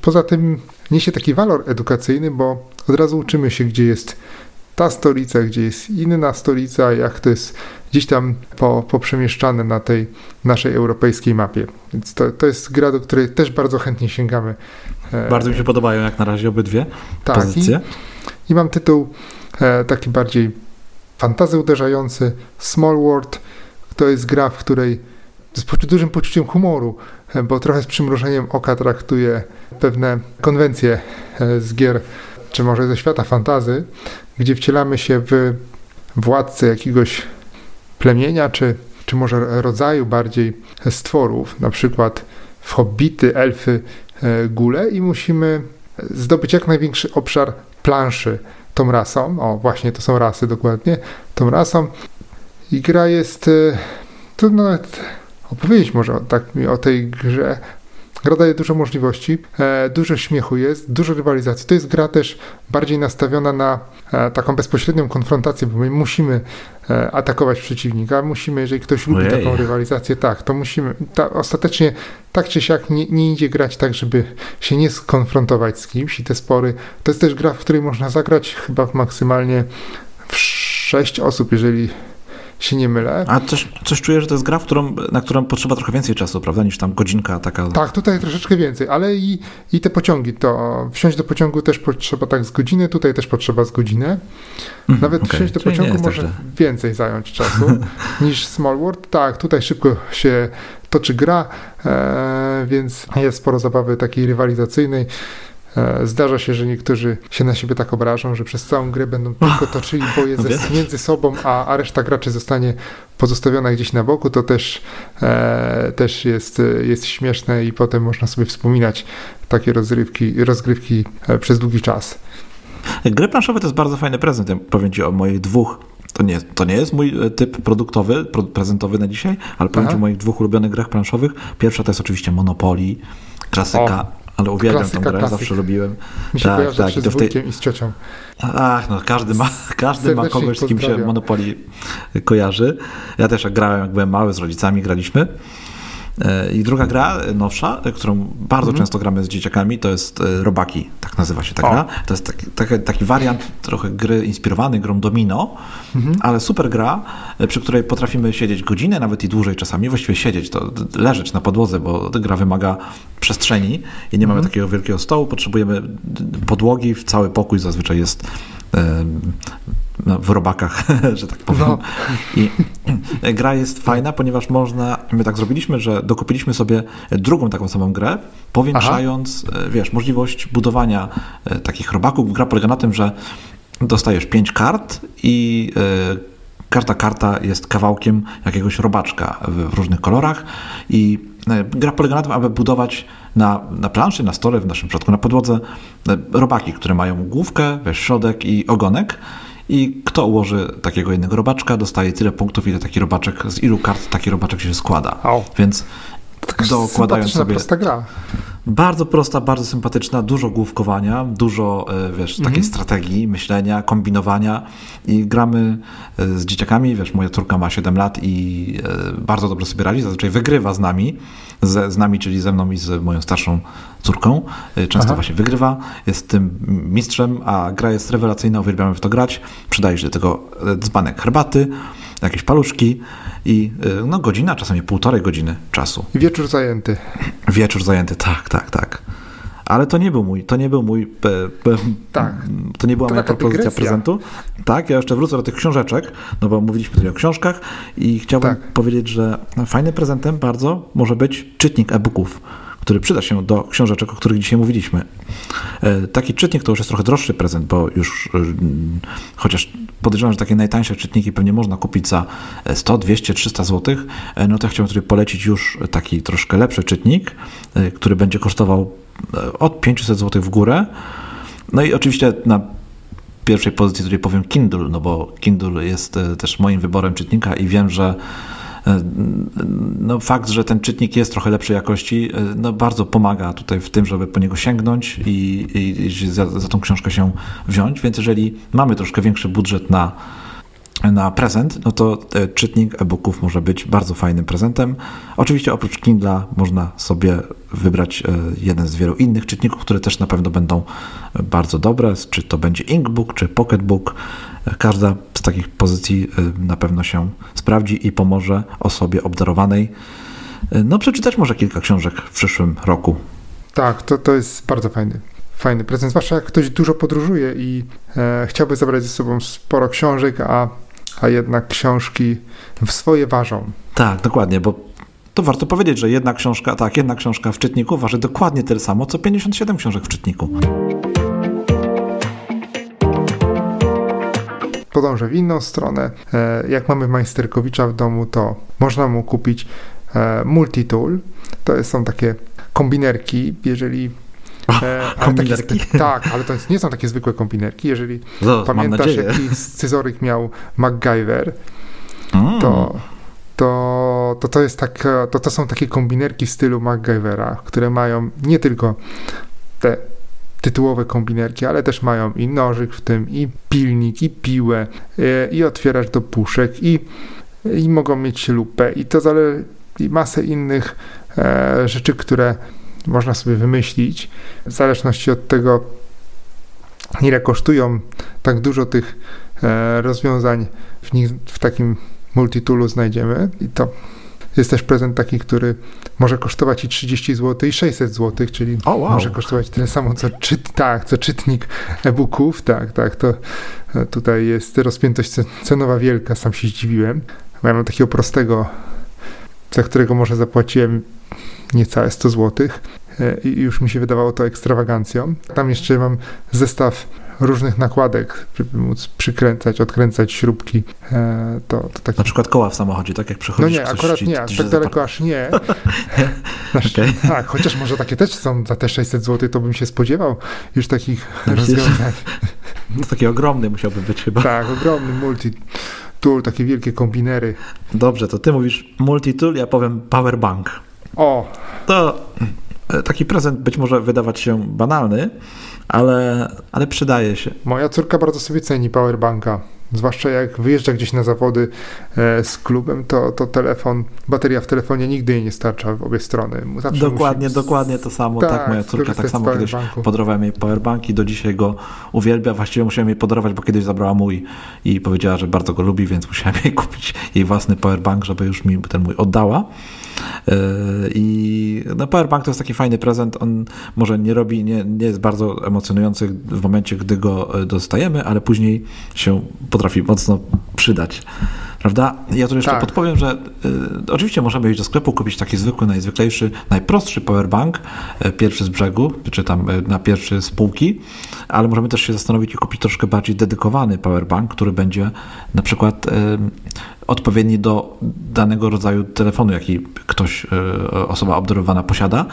poza tym niesie taki walor edukacyjny, bo od razu uczymy się, gdzie jest ta stolica, gdzie jest inna stolica, jak to jest gdzieś tam po, poprzemieszczane na tej naszej europejskiej mapie. Więc to, to jest gra, do której też bardzo chętnie sięgamy. E, Bardzo mi się podobają jak na razie obydwie tak, i, pozycje. i mam tytuł e, taki bardziej fantazy uderzający, Small World. To jest gra, w której z dużym poczuciem humoru, bo trochę z przymrużeniem oka traktuje pewne konwencje e, z gier, czy może ze świata fantazy, gdzie wcielamy się w władcę jakiegoś plemienia, czy, czy może rodzaju bardziej stworów, na przykład w hobbity, elfy, e, góle i musimy zdobyć jak największy obszar planszy tą rasą. O, właśnie to są rasy dokładnie. Tą rasą. I gra jest. e, Trudno nawet opowiedzieć może o, tak mi o tej grze. Gra daje dużo możliwości, e, dużo śmiechu jest, dużo rywalizacji. To jest gra też bardziej nastawiona na e, taką bezpośrednią konfrontację, bo my musimy e, atakować przeciwnika, musimy, jeżeli ktoś lubi Ojej. taką rywalizację, tak, to musimy. Ta, ostatecznie tak czy siak nie, nie idzie grać tak, żeby się nie skonfrontować z kimś i te spory. To jest też gra, w której można zagrać chyba w maksymalnie w sześć osób, jeżeli się nie mylę. A coś, coś czuję, że to jest gra, w którą, na którą potrzeba trochę więcej czasu, prawda, niż tam godzinka taka. Tak, tutaj troszeczkę więcej, ale i, i te pociągi, to wsiąść do pociągu też potrzeba tak z godziny, tutaj też potrzeba z godzinę. Mhm, Nawet okej, wsiąść do czyli pociągu tak może więcej zająć czasu niż Small World. Tak, tutaj szybko się toczy gra, e, więc jest sporo zabawy takiej rywalizacyjnej. E, Zdarza się, że niektórzy się na siebie tak obrażą, że przez całą grę będą tylko toczyli boje ze, między sobą, a, a reszta graczy zostanie pozostawiona gdzieś na boku. To też, e, też jest, jest śmieszne i potem można sobie wspominać takie rozrywki, rozgrywki e, przez długi czas. Gry planszowe to jest bardzo fajny prezent. Ja powiem Ci o moich dwóch. To nie, to nie jest mój e, typ produktowy, pro- prezentowy na dzisiaj, ale powiem Aha. O moich dwóch ulubionych grach planszowych. Pierwsza to jest oczywiście Monopoly, klasyka, ale uwielbiam klasyka, tę grę, klasyk. zawsze lubiłem. Mi się Tak, kojarzy tak, w tej- i z ciocią. Ach, no każdy ma, każdy ma kogoś, z kim się. Monopoly kojarzy. Ja też jak grałem, jak byłem mały, z rodzicami graliśmy. E, I druga gra, e, nowsza, e, którą bardzo Mhm. często gramy z dzieciakami, to jest Robaki, tak nazywa się ta O. gra. To jest taki, taki, taki wariant trochę gry inspirowany grą Domino, Mhm. ale super gra, przy której potrafimy siedzieć godzinę, nawet i dłużej czasami, właściwie siedzieć, to leżeć na podłodze, bo ta gra wymaga przestrzeni i nie mamy Mhm. takiego wielkiego stołu, potrzebujemy podłogi, w cały pokój zazwyczaj jest w robakach, że tak powiem. No. I gra jest fajna, ponieważ można, my tak zrobiliśmy, że dokupiliśmy sobie drugą taką samą grę, powiększając, e, wiesz, możliwość budowania e, takich robaków. Gra polega na tym, że dostajesz pięć kart i e, każda karta jest kawałkiem jakiegoś robaczka w, różnych kolorach i e, gra polega na tym, aby budować na, na planszy, na stole, w naszym przypadku na podłodze, e, robaki, które mają główkę, wiesz, środek i ogonek. I kto ułoży takiego jednego robaczka, dostaje tyle punktów, ile taki robaczek, z ilu kart taki robaczek się składa. Więc Taka dokładając sobie prosta gra. bardzo prosta, bardzo sympatyczna, dużo główkowania, dużo e, wiesz, takiej strategii, myślenia, kombinowania i gramy e, z dzieciakami, wiesz, moja córka ma 7 lat i e, bardzo dobrze sobie radzi, zazwyczaj wygrywa z nami, ze, z nami, czyli ze mną i z moją starszą córką, często Aha. właśnie wygrywa, jest tym mistrzem, a gra jest rewelacyjna, uwielbiamy w to grać, przydaje się do tego dzbanek herbaty, jakieś paluszki i e, no godzina, czasami półtorej godziny czasu. Wieczór zajęty. Wieczór zajęty, tak, tak, tak. Ale to nie był mój, to nie był mój, Tak. to nie była To moja propozycja dygresja. prezentu. Tak, ja jeszcze wrócę do tych książeczek, no bo mówiliśmy tutaj o książkach i chciałbym Tak. powiedzieć, że fajnym prezentem bardzo może być czytnik e-booków, który przyda się do książeczek, o których dzisiaj mówiliśmy. E, Taki czytnik to już jest trochę droższy prezent, bo już e, chociaż podejrzewam, że takie najtańsze czytniki pewnie można kupić za e, 100, 200, 300 zł, no to ja chciałbym tutaj polecić już taki troszkę lepszy czytnik, e, który będzie kosztował od 500 zł w górę. No i oczywiście na pierwszej pozycji tutaj powiem Kindle, no bo Kindle jest też moim wyborem czytnika i wiem, że no fakt, że ten czytnik jest trochę lepszej jakości, e, no bardzo pomaga tutaj w tym, żeby po niego sięgnąć i, i, za, za tą książkę się wziąć, więc jeżeli mamy troszkę większy budżet na na prezent, no to e, czytnik e-booków może być bardzo fajnym prezentem. Oczywiście oprócz Kindla można sobie wybrać e, jeden z wielu innych czytników, które też na pewno będą e, bardzo dobre, czy to będzie Inkbook, czy Pocketbook. Każda z takich pozycji e, na pewno się sprawdzi i pomoże osobie obdarowanej e, no przeczytać może kilka książek w przyszłym roku. Tak, to, to jest bardzo fajny. Fajny prezent, zwłaszcza jak ktoś dużo podróżuje i e, chciałby zabrać ze sobą sporo książek, a, a jednak książki w swoje ważą. Tak, dokładnie, bo to warto powiedzieć, że jedna książka, tak, jedna książka w czytniku waży dokładnie tyle samo, co 57 książek w czytniku. Podążę w inną stronę. E, jak mamy Majsterkowicza w domu, to można mu kupić e, multitool. To są takie kombinerki, jeżeli... E, ale takie kombinerki? spe- tak, ale to nie są takie zwykłe kombinerki. Jeżeli No, pamiętasz, jaki scyzoryk miał MacGyver, Mm. to, to, to, to, jest tak, to, to są takie kombinerki w stylu MacGyvera, które mają nie tylko te tytułowe kombinerki, ale też mają i nożyk w tym, i pilnik, i piłę, e, i otwieracz do puszek, i, i mogą mieć lupę, i to zale- i masę innych e, rzeczy, które można sobie wymyślić, w zależności od tego, ile kosztują tak dużo tych e, rozwiązań w, nich, w takim multitoolu znajdziemy. I to jest też prezent taki, który może kosztować i 30 zł i 600 zł, czyli O, wow. może kosztować tyle samo co, czyt, tak, co czytnik e-booków, tak, tak, to e, tutaj jest rozpiętość ce- cenowa wielka, sam się zdziwiłem. Bo Ja mam takiego prostego, za którego może zapłaciłem niecałe 100 zł e, i już mi się wydawało to ekstrawagancją. Tam jeszcze mam zestaw różnych nakładek, żeby móc przykręcać, odkręcać śrubki. E, to, to taki Na przykład koła w samochodzie, tak jak no przechodzisz nie, ktoś akurat ci nie, aż tak daleko aż nie. Okej. Tak, chociaż może takie też są za te 600 zł, to bym się spodziewał już takich Myślisz? rozwiązań. No, taki ogromny musiałby być chyba. Tak, ogromny multi-tool, takie wielkie kombinery. Dobrze, to ty mówisz multitool, ja powiem powerbank. O, To e, taki prezent być może wydawać się banalny, ale, ale przydaje się. moja córka bardzo sobie ceni powerbanka, Zwłaszcza jak wyjeżdża gdzieś na zawody e, z klubem, to, to telefon, bateria w telefonie nigdy jej nie starcza w obie strony. Zawsze dokładnie, musi... dokładnie to samo. Tak, tak moja córka tak samo kiedyś podarowałem jej powerbanki, do dzisiaj go uwielbia. Właściwie musiałem jej podarować, bo kiedyś zabrała mój i powiedziała, że bardzo go lubi, więc musiałem jej kupić jej własny powerbank, żeby już mi ten mój oddała. E, I no, powerbank to jest taki fajny prezent. On może nie robi, nie, nie jest bardzo emocjonujący w momencie, gdy go e, dostajemy, ale później się potrafi mocno przydać. Prawda? Ja tu jeszcze tak. podpowiem, że y, oczywiście możemy iść do sklepu, kupić taki zwykły, najzwyklejszy, najprostszy powerbank, y, pierwszy z brzegu, czy tam y, na pierwszy z półki, ale możemy też się zastanowić i kupić troszkę bardziej dedykowany powerbank, który będzie na przykład odpowiedni do danego rodzaju telefonu, jaki ktoś, osoba obdarowana posiada.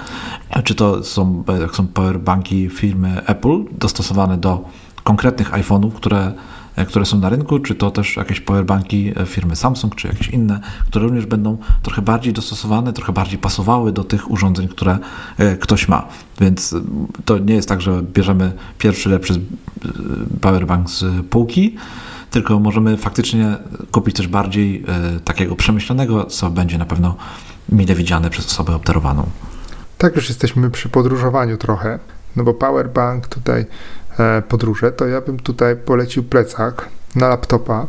Czy to są, są powerbanki firmy Apple dostosowane do konkretnych iPhone'ów, które E, które są na rynku, czy to też jakieś powerbanki e, firmy Samsung, czy jakieś inne, które również będą trochę bardziej dostosowane, trochę bardziej pasowały do tych urządzeń, które e, ktoś ma. Więc to nie jest tak, że bierzemy pierwszy lepszy powerbank z półki, tylko możemy faktycznie kupić też bardziej takiego przemyślanego, co będzie na pewno mile widziane przez osobę obdarowaną. Tak, już jesteśmy przy podróżowaniu trochę, no bo powerbank tutaj E, podróże, to ja bym tutaj polecił plecak na laptopa.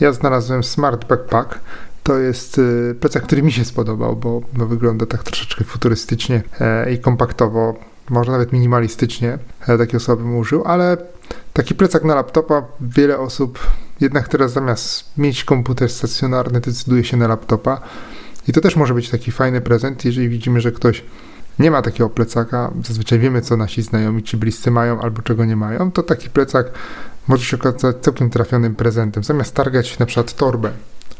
Ja znalazłem Smart Backpack. To jest e, plecak, który mi się spodobał, bo wygląda tak troszeczkę futurystycznie e, i kompaktowo, może nawet minimalistycznie. Takie osoby bym użył, ale taki plecak na laptopa wiele osób jednak teraz zamiast mieć komputer stacjonarny decyduje się na laptopa. I to też może być taki fajny prezent, jeżeli widzimy, że ktoś nie ma takiego plecaka, zazwyczaj wiemy, co nasi znajomi czy bliscy mają albo czego nie mają, to taki plecak może się okazać całkiem trafionym prezentem. Zamiast targać na przykład torbę,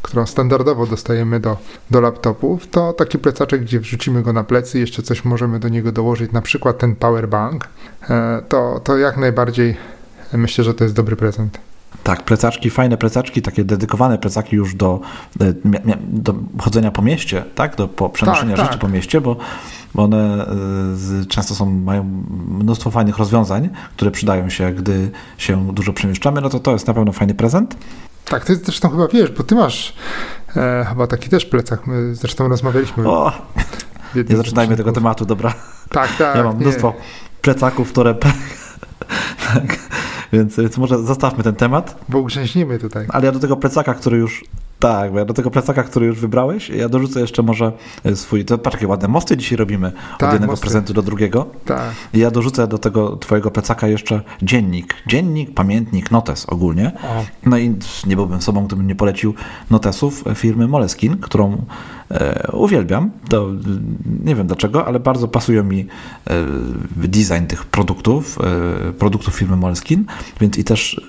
którą standardowo dostajemy do, do laptopów, to taki plecaczek, gdzie wrzucimy go na plecy, jeszcze coś możemy do niego dołożyć, na przykład ten powerbank, e, to, to jak najbardziej myślę, że to jest dobry prezent. Tak, plecaczki, fajne plecaczki, takie dedykowane plecaki już do, e, do chodzenia po mieście, tak? Do po przenoszenia tak, rzeczy tak. po mieście, bo, bo one e, często są, mają mnóstwo fajnych rozwiązań, które przydają się, gdy się dużo przemieszczamy, no to to jest na pewno fajny prezent. Tak, ty zresztą chyba wiesz, bo ty masz e, chyba taki też plecak, my zresztą rozmawialiśmy. O, nie zaczynajmy tego tematu, dobra? Tak, tak. Ja mam nie. mnóstwo plecaków, które... tak więc, więc może zostawmy ten temat. Bo ugrzęźnimy tutaj. Ale ja do tego plecaka, który już tak, do tego plecaka, który już wybrałeś, ja dorzucę jeszcze może e, swój, to patrz, jakie ładne mosty dzisiaj robimy tak, od jednego mosty. prezentu do drugiego. Tak. I ja dorzucę do tego twojego plecaka jeszcze dziennik. Dziennik, pamiętnik, notes ogólnie. O. No i nie byłbym sobą, gdybym nie polecił notesów firmy Moleskin, którą e, uwielbiam. To, nie wiem dlaczego, ale bardzo pasują mi e, design tych produktów, e, produktów firmy Moleskin, więc i też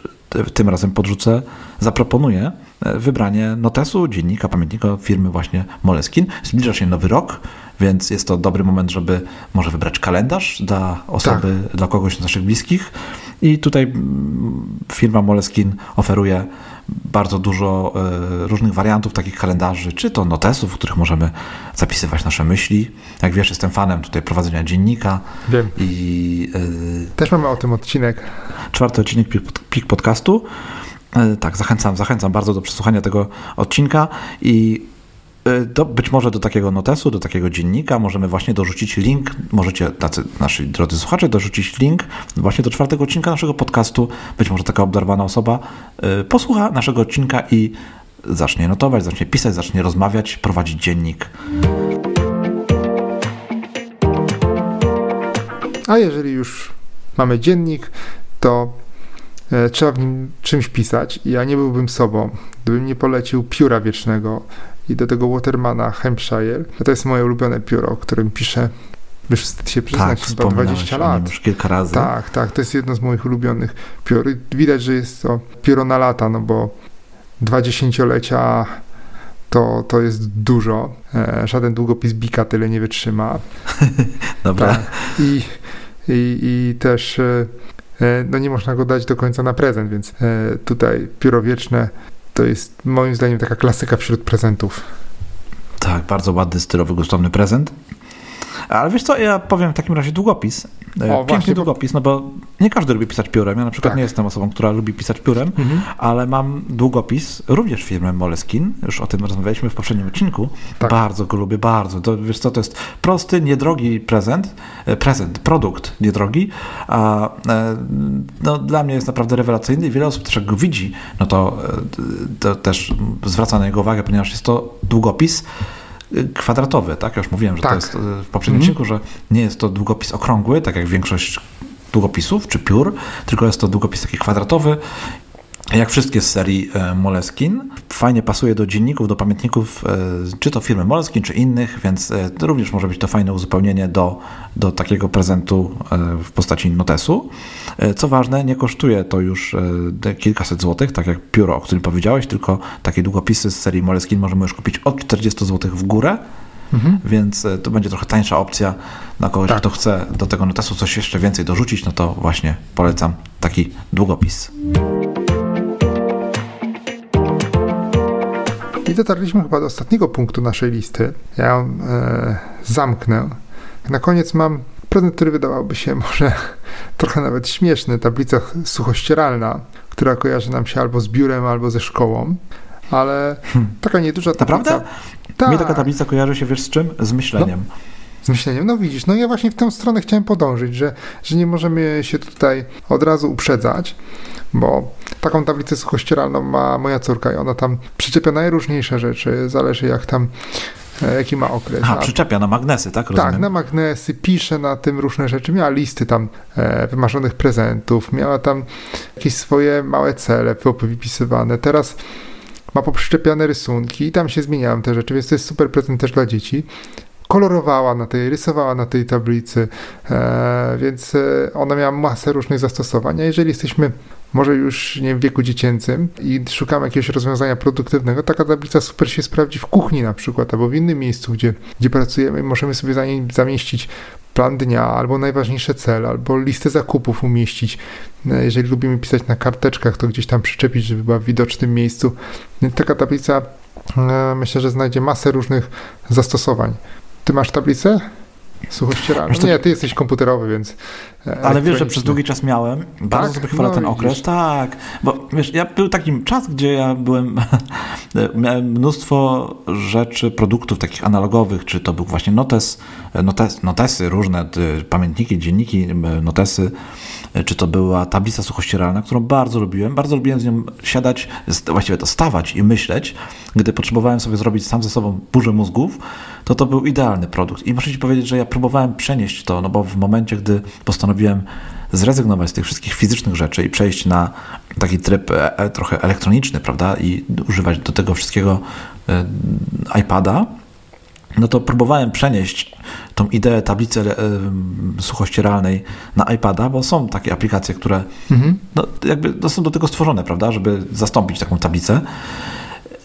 tym razem podrzucę, zaproponuję e, wybranie notesu, dziennika, pamiętnika firmy właśnie Moleskin. Zbliża się nowy rok, więc jest to dobry moment, żeby może wybrać kalendarz dla osoby, tak. dla kogoś z naszych bliskich. I tutaj mm, firma Moleskin oferuje bardzo dużo e, różnych wariantów takich kalendarzy, czy to notesów, w których możemy zapisywać nasze myśli. Jak wiesz, jestem fanem tutaj prowadzenia dziennika. Wiem. I, e, Też mamy o tym odcinek. Czwarty odcinek PIK Podcastu. E, tak, zachęcam, zachęcam bardzo do przesłuchania tego odcinka i Do, być może do takiego notesu, do takiego dziennika możemy właśnie dorzucić link, możecie, tacy nasi drodzy słuchacze, dorzucić link właśnie do czwartego odcinka naszego podcastu. Być może taka obdarowana osoba y, posłucha naszego odcinka i zacznie notować, zacznie pisać, zacznie rozmawiać, prowadzić dziennik. A jeżeli już mamy dziennik, to e, trzeba w nim czymś pisać. Ja nie byłbym sobą, gdybym nie polecił pióra wiecznego i do tego Watermana Hampshire. To jest moje ulubione pióro, o którym piszę już wstyd się przyznać, tak, chyba 20 lat. już kilka razy. Tak, tak, to jest jedno z moich ulubionych piór. Widać, że jest to pióro na lata, no bo dwa dziesięciolecia to, to jest dużo. E, żaden długopis Bika tyle nie wytrzyma. Dobra. Tak. I, i, I też e, e, no nie można go dać do końca na prezent, więc tutaj pióro wieczne to jest moim zdaniem taka klasyka wśród prezentów. Tak, bardzo ładny, stylowy, gustowny prezent. Ale wiesz co, ja powiem w takim razie długopis. E, O, Piękny właśnie, długopis, no bo nie każdy lubi pisać piórem. Ja na przykład Tak. nie jestem osobą, która lubi pisać piórem, Mhm. ale mam długopis, również firmy Moleskin. Już o tym rozmawialiśmy w poprzednim odcinku. Tak. Bardzo go lubię, bardzo. To, wiesz co, to jest prosty, niedrogi prezent, e, prezent, produkt niedrogi, a e, no, dla mnie jest naprawdę rewelacyjny i wiele osób też jak go widzi, no to, to też zwraca na niego uwagę, ponieważ jest to długopis kwadratowy, tak? Ja już mówiłem, że Tak. to jest e, w poprzednim Mhm. odcinku, że nie jest to długopis okrągły, tak jak większość długopisów czy piór, tylko jest to długopis taki kwadratowy. Jak wszystkie z serii e, Moleskin, fajnie pasuje do dzienników, do pamiętników, e, czy to firmy Moleskin, czy innych, więc e, również może być to fajne uzupełnienie do, do takiego prezentu w postaci notesu. Co ważne, nie kosztuje to już kilkaset złotych, tak jak pióro, o którym powiedziałeś, tylko takie długopisy z serii Moleskin możemy już kupić od 40 zł w górę, Mhm. więc to będzie trochę tańsza opcja dla kogoś, Tak. kto chce do tego notesu coś jeszcze więcej dorzucić, no to właśnie polecam taki długopis. I dotarliśmy chyba do ostatniego punktu naszej listy. Ja ją e, zamknę. Na koniec mam prezent, który wydawałby się może trochę nawet śmieszny. Tablica ścieralna, która kojarzy nam się albo z biurem, albo ze szkołą. Ale taka nieduża tablica. Naprawdę? Tak. Mi taka tablica kojarzy się, wiesz z czym? Z myśleniem. Z myśleniem, no widzisz, no ja właśnie w tę stronę chciałem podążyć, że, że nie możemy się tutaj od razu uprzedzać, bo taką tablicę suchościeralną ma moja córka i ona tam przyczepia najróżniejsze rzeczy, zależy jak tam, e, jaki ma okres. A- przyczepia na magnesy, tak? Rozumiem. tak, na magnesy, pisze na tym różne rzeczy. Miała listy tam e, wymarzonych prezentów, miała tam jakieś swoje małe cele wypisywane. Teraz ma poprzyczepiane rysunki i tam się zmieniają te rzeczy, więc to jest super prezent też dla dzieci. Kolorowała na tej, rysowała na tej tablicy, e, więc e, ona miała masę różnych zastosowań. A jeżeli jesteśmy może już nie w wieku dziecięcym i szukamy jakiegoś rozwiązania produktywnego, taka tablica super się sprawdzi w kuchni na przykład, albo w innym miejscu, gdzie, gdzie pracujemy, możemy sobie za zamieścić plan dnia, albo najważniejsze cele, albo listę zakupów umieścić. E, Jeżeli lubimy pisać na karteczkach, to gdzieś tam przyczepić, żeby była w widocznym miejscu. Więc taka tablica e, myślę, że znajdzie masę różnych zastosowań. Ty masz tablicę? Suchościeralną? Wiesz Nie, ty jesteś komputerowy, więc... e, Ale wiesz, że przez długi czas miałem. Bardzo Tak? sobie chwalę No ten widzisz. okres. Tak, bo wiesz, ja był taki czas, gdzie ja byłem, miałem mnóstwo rzeczy, produktów takich analogowych, czy to był właśnie notes, notes notesy różne, ty, pamiętniki, dzienniki, notesy, czy to była tablica suchościeralna, którą bardzo lubiłem. Bardzo lubiłem z nią siadać, właściwie to stawać i myśleć. Gdy potrzebowałem sobie zrobić sam ze sobą burzę mózgów, to to był idealny produkt. I muszę Ci powiedzieć, że ja próbowałem przenieść to, no bo w momencie, gdy postanowiłem zrezygnować z tych wszystkich fizycznych rzeczy i przejść na taki tryb e, e, trochę elektroniczny, prawda, i używać do tego wszystkiego e, iPada, no to próbowałem przenieść tą ideę tablicy e, suchościeralnej na iPada, bo są takie aplikacje, które Mhm. no, jakby no, są do tego stworzone, prawda, żeby zastąpić taką tablicę.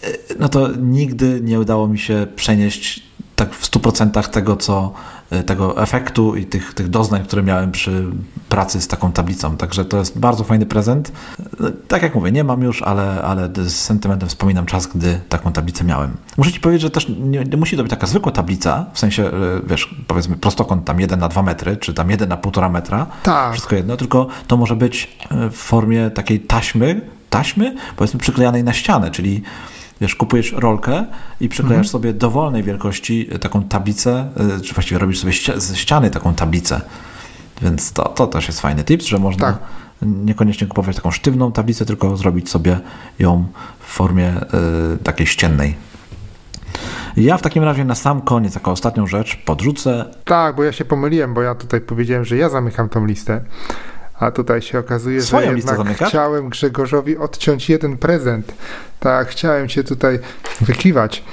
E, No to nigdy nie udało mi się przenieść tak w 100% tego, co e, tego efektu i tych, tych doznań, które miałem przy pracy z taką tablicą. Także to jest bardzo fajny prezent. Tak jak mówię, nie mam już, ale, ale z sentymentem wspominam czas, gdy taką tablicę miałem. Muszę Ci powiedzieć, że też nie, nie musi to być taka zwykła tablica, w sensie, e, wiesz, powiedzmy prostokąt tam 1 na 2 metry, czy tam 1 na 1,5 metra, Tak. wszystko jedno, tylko to może być e, w formie takiej taśmy, taśmy, powiedzmy przyklejanej na ścianę, czyli wiesz, kupujesz rolkę i przyklejasz sobie dowolnej wielkości e, taką tablicę, e, czy właściwie robisz sobie ze ściany taką tablicę. Więc to, to też jest fajny tips, że można Tak. niekoniecznie kupować taką sztywną tablicę, tylko zrobić sobie ją w formie e, takiej ściennej. Ja w takim razie na sam koniec, jako ostatnią rzecz, podrzucę Tak, bo ja się pomyliłem, bo ja tutaj powiedziałem, że ja zamykam tą listę. A tutaj się okazuje, Swoją że jednak chciałem Grzegorzowi odciąć jeden prezent. Tak, chciałem cię tutaj wykiwać.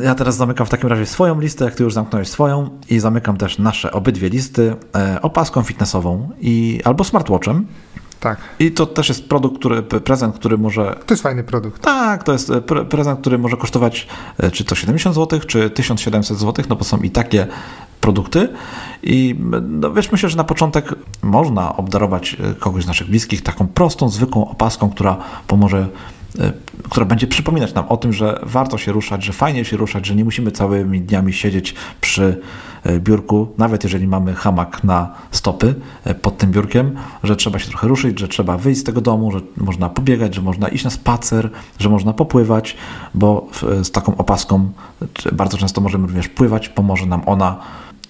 Ja teraz zamykam w takim razie swoją listę, jak ty już zamknąłeś swoją i zamykam też nasze obydwie listy e, opaską fitnessową i albo smartwatchem. Tak, I to też jest produkt, który, prezent, który może. to jest fajny produkt. Tak, to jest e, pre, prezent, który może kosztować e, czy to 70 zł, czy 1700 zł, no bo są i takie produkty. I no wiesz, myślę, że na początek można obdarować e, kogoś z naszych bliskich taką prostą, zwykłą opaską, która pomoże e, która będzie przypominać nam o tym, że warto się ruszać, że fajnie się ruszać, że nie musimy całymi dniami siedzieć przy biurku, nawet jeżeli mamy hamak na stopy pod tym biurkiem, że trzeba się trochę ruszyć, że trzeba wyjść z tego domu, że można pobiegać, że można iść na spacer, że można popływać, bo z taką opaską bardzo często możemy również pływać, pomoże nam ona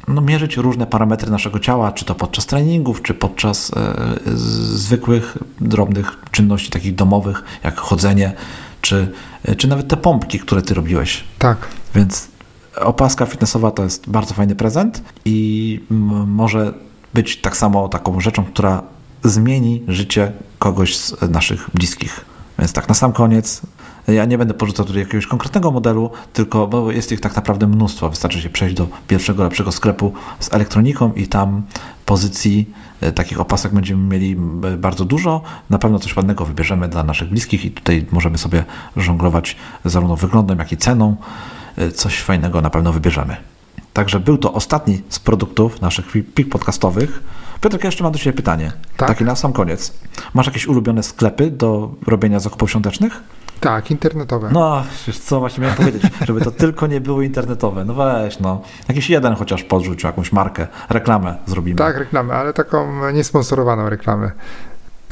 no, mierzyć różne parametry naszego ciała, czy to podczas treningów, czy podczas e, zwykłych, drobnych czynności takich domowych, jak chodzenie, czy, e, czy nawet te pompki, które ty robiłeś. Tak. Więc opaska fitnessowa to jest bardzo fajny prezent i może być tak samo taką rzeczą, która zmieni życie kogoś z naszych bliskich. Więc tak na sam koniec ja nie będę porzucał tutaj jakiegoś konkretnego modelu, tylko bo jest ich tak naprawdę mnóstwo. Wystarczy się przejść do pierwszego lepszego sklepu z elektroniką i tam pozycji e, takich opasek będziemy mieli bardzo dużo. Na pewno coś ładnego wybierzemy dla naszych bliskich i tutaj możemy sobie żonglować zarówno wyglądem, jak i ceną. E, coś fajnego na pewno wybierzemy. Także był to ostatni z produktów naszych pik podcastowych. Piotr, ja jeszcze mam do Ciebie pytanie. Tak? Takie na sam koniec. Masz jakieś ulubione sklepy do robienia zakupów świątecznych? Tak, internetowe. No, wiesz co, właśnie miałem powiedzieć, żeby to tylko nie było internetowe. No weź, no. Jakiś jeden chociaż podrzucił, jakąś markę, reklamę zrobimy. Tak, reklamę, ale taką niesponsorowaną reklamę.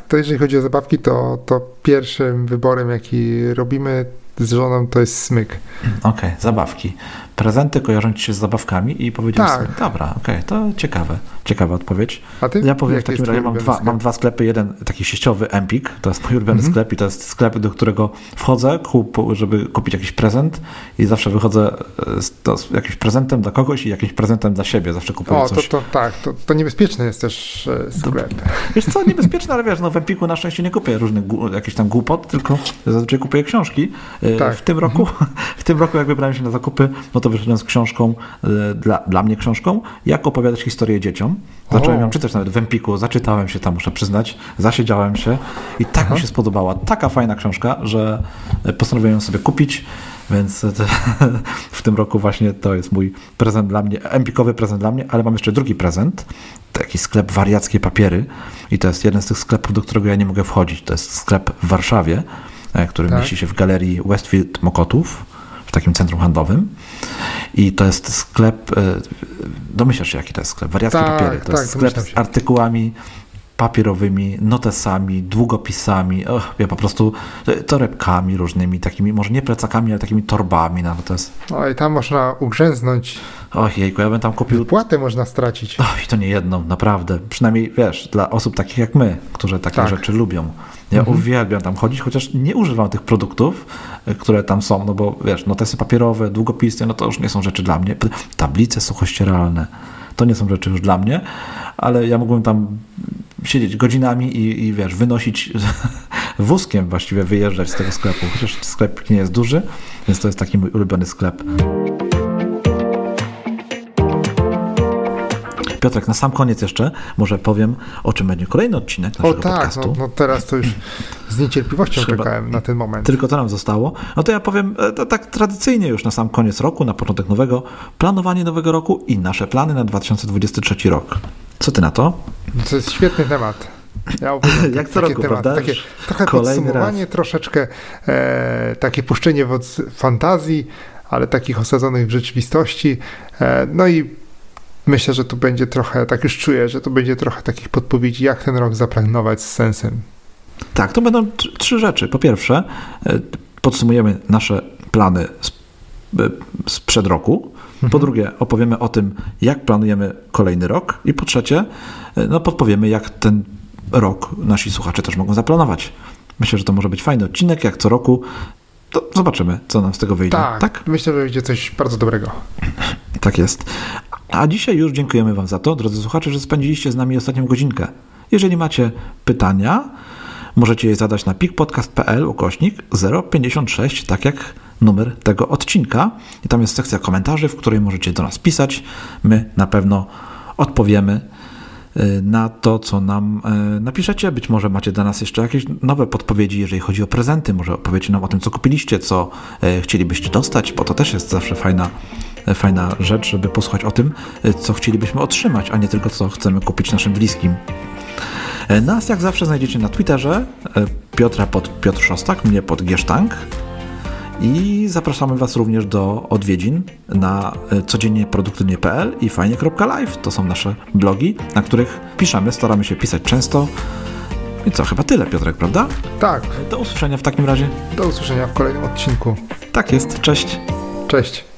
To jeżeli chodzi o zabawki, to, to pierwszym wyborem, jaki robimy z żoną, to jest smyk. Okej, okay, zabawki prezenty kojarzą ci się z zabawkami i powiedział tak. sobie, dobra, okej, okay, to ciekawe, ciekawa odpowiedź. Ja powiem w takim razie, mam dwa, mam dwa sklepy, jeden taki sieciowy Empik, to jest mój ulubiony mhm. sklep i to jest sklep, do którego wchodzę, kup, żeby kupić jakiś prezent i zawsze wychodzę z, to, z jakimś prezentem dla kogoś i jakimś prezentem dla siebie, zawsze kupuję o, coś. To, to tak, to, to niebezpieczny jest też e, sklep. To, wiesz co, niebezpieczne, ale wiesz, no w Empiku na szczęście nie kupię różnych jakichś tam głupot, tylko zazwyczaj kupuję książki. E, tak. W tym roku, mhm. w tym roku jak wybrałem się na zakupy, no to wyszedłem z książką, e, dla, dla mnie książką, jak opowiadać historię dzieciom. Zacząłem ją czytać nawet w Empiku, zaczytałem się tam, muszę przyznać, zasiedziałem się i tak Aha. mi się spodobała. Taka fajna książka, że postanowiłem ją sobie kupić, więc w tym roku właśnie to jest mój prezent dla mnie, empikowy prezent dla mnie, ale mam jeszcze drugi prezent, taki sklep Wariackie Papiery i to jest jeden z tych sklepów, do którego ja nie mogę wchodzić. To jest sklep w Warszawie, e, który tak. mieści się w galerii Westfield Mokotów w takim centrum handlowym. I to jest sklep, e, domyślasz się jaki to jest sklep, wariackie tak, papiery. To tak, jest sklep z artykułami papierowymi, notesami, długopisami, och, ja po prostu e, torebkami różnymi, takimi, może nie plecakami, ale takimi torbami nawet to jest. Oj, tam można ugrzęznąć. Och, jejku, ja bym tam kupił... Płatę można stracić. Och, i to nie jedną, naprawdę. Przynajmniej, wiesz, dla osób takich jak my, którzy takie tak. rzeczy lubią. Ja mhm. uwielbiam tam chodzić, chociaż nie używam tych produktów, e, które tam są, no bo wiesz, notesy papierowe, długopisy, no to już nie są rzeczy dla mnie. Tablice suchościeralne, to nie są rzeczy już dla mnie, ale ja mógłbym tam siedzieć godzinami i, i wiesz, wynosić wózkiem właściwie, wyjeżdżać z tego sklepu. Chociaż sklep nie jest duży, więc to jest taki mój ulubiony sklep. Piotrek, na sam koniec jeszcze może powiem, o czym będzie kolejny odcinek naszego o, tak, podcastu. No, no teraz to już z niecierpliwością Trzeba, czekałem na ten moment. Tylko to nam zostało. No to ja powiem e, to tak tradycyjnie już na sam koniec roku, na początek nowego, planowanie nowego roku i nasze plany na 2023 rok. Co ty na to? To jest świetny temat. Ja Jak co roku, temat, prawda? Takie, trochę Kolejny podsumowanie, raz. troszeczkę e, takie puszczenie w fantazji, ale takich osadzonych w rzeczywistości. E, no i myślę, że tu będzie trochę, tak już czuję, że tu będzie trochę takich podpowiedzi, jak ten rok zaplanować z sensem. Tak, to będą trzy rzeczy. Po pierwsze, e, podsumujemy nasze plany e, sprzed roku. Po mhm. drugie, opowiemy o tym, jak planujemy kolejny rok. I po trzecie, e, no, podpowiemy, jak ten rok nasi słuchacze też mogą zaplanować. Myślę, że to może być fajny odcinek, jak co roku. To zobaczymy, co nam z tego wyjdzie. Tak, tak? myślę, że wyjdzie coś bardzo dobrego. Tak jest. A dzisiaj już dziękujemy Wam za to, drodzy słuchacze, że spędziliście z nami ostatnią godzinkę. Jeżeli macie pytania, możecie je zadać na pikpodcast.pl ukośnik 056, tak jak numer tego odcinka. I tam jest sekcja komentarzy, w której możecie do nas pisać. My na pewno odpowiemy na to, co nam y, napiszecie. Być może macie dla nas jeszcze jakieś nowe podpowiedzi, jeżeli chodzi o prezenty. Może opowiecie nam o tym, co kupiliście, co y, chcielibyście dostać, bo to też jest zawsze fajna fajna rzecz, żeby posłuchać o tym, co chcielibyśmy otrzymać, a nie tylko co chcemy kupić naszym bliskim. E, nas jak zawsze znajdziecie na Twitterze, e, Piotra pod Piotr Szostak, mnie pod Giesztank I zapraszamy Was również do odwiedzin na e, codziennie produktywnie.pl i fajnie.live. To są nasze blogi, na których piszemy, staramy się pisać często. I co, chyba tyle, Piotrek, prawda? Tak. Do usłyszenia w takim razie. Do usłyszenia w kolejnym odcinku. Tak jest, cześć. Cześć.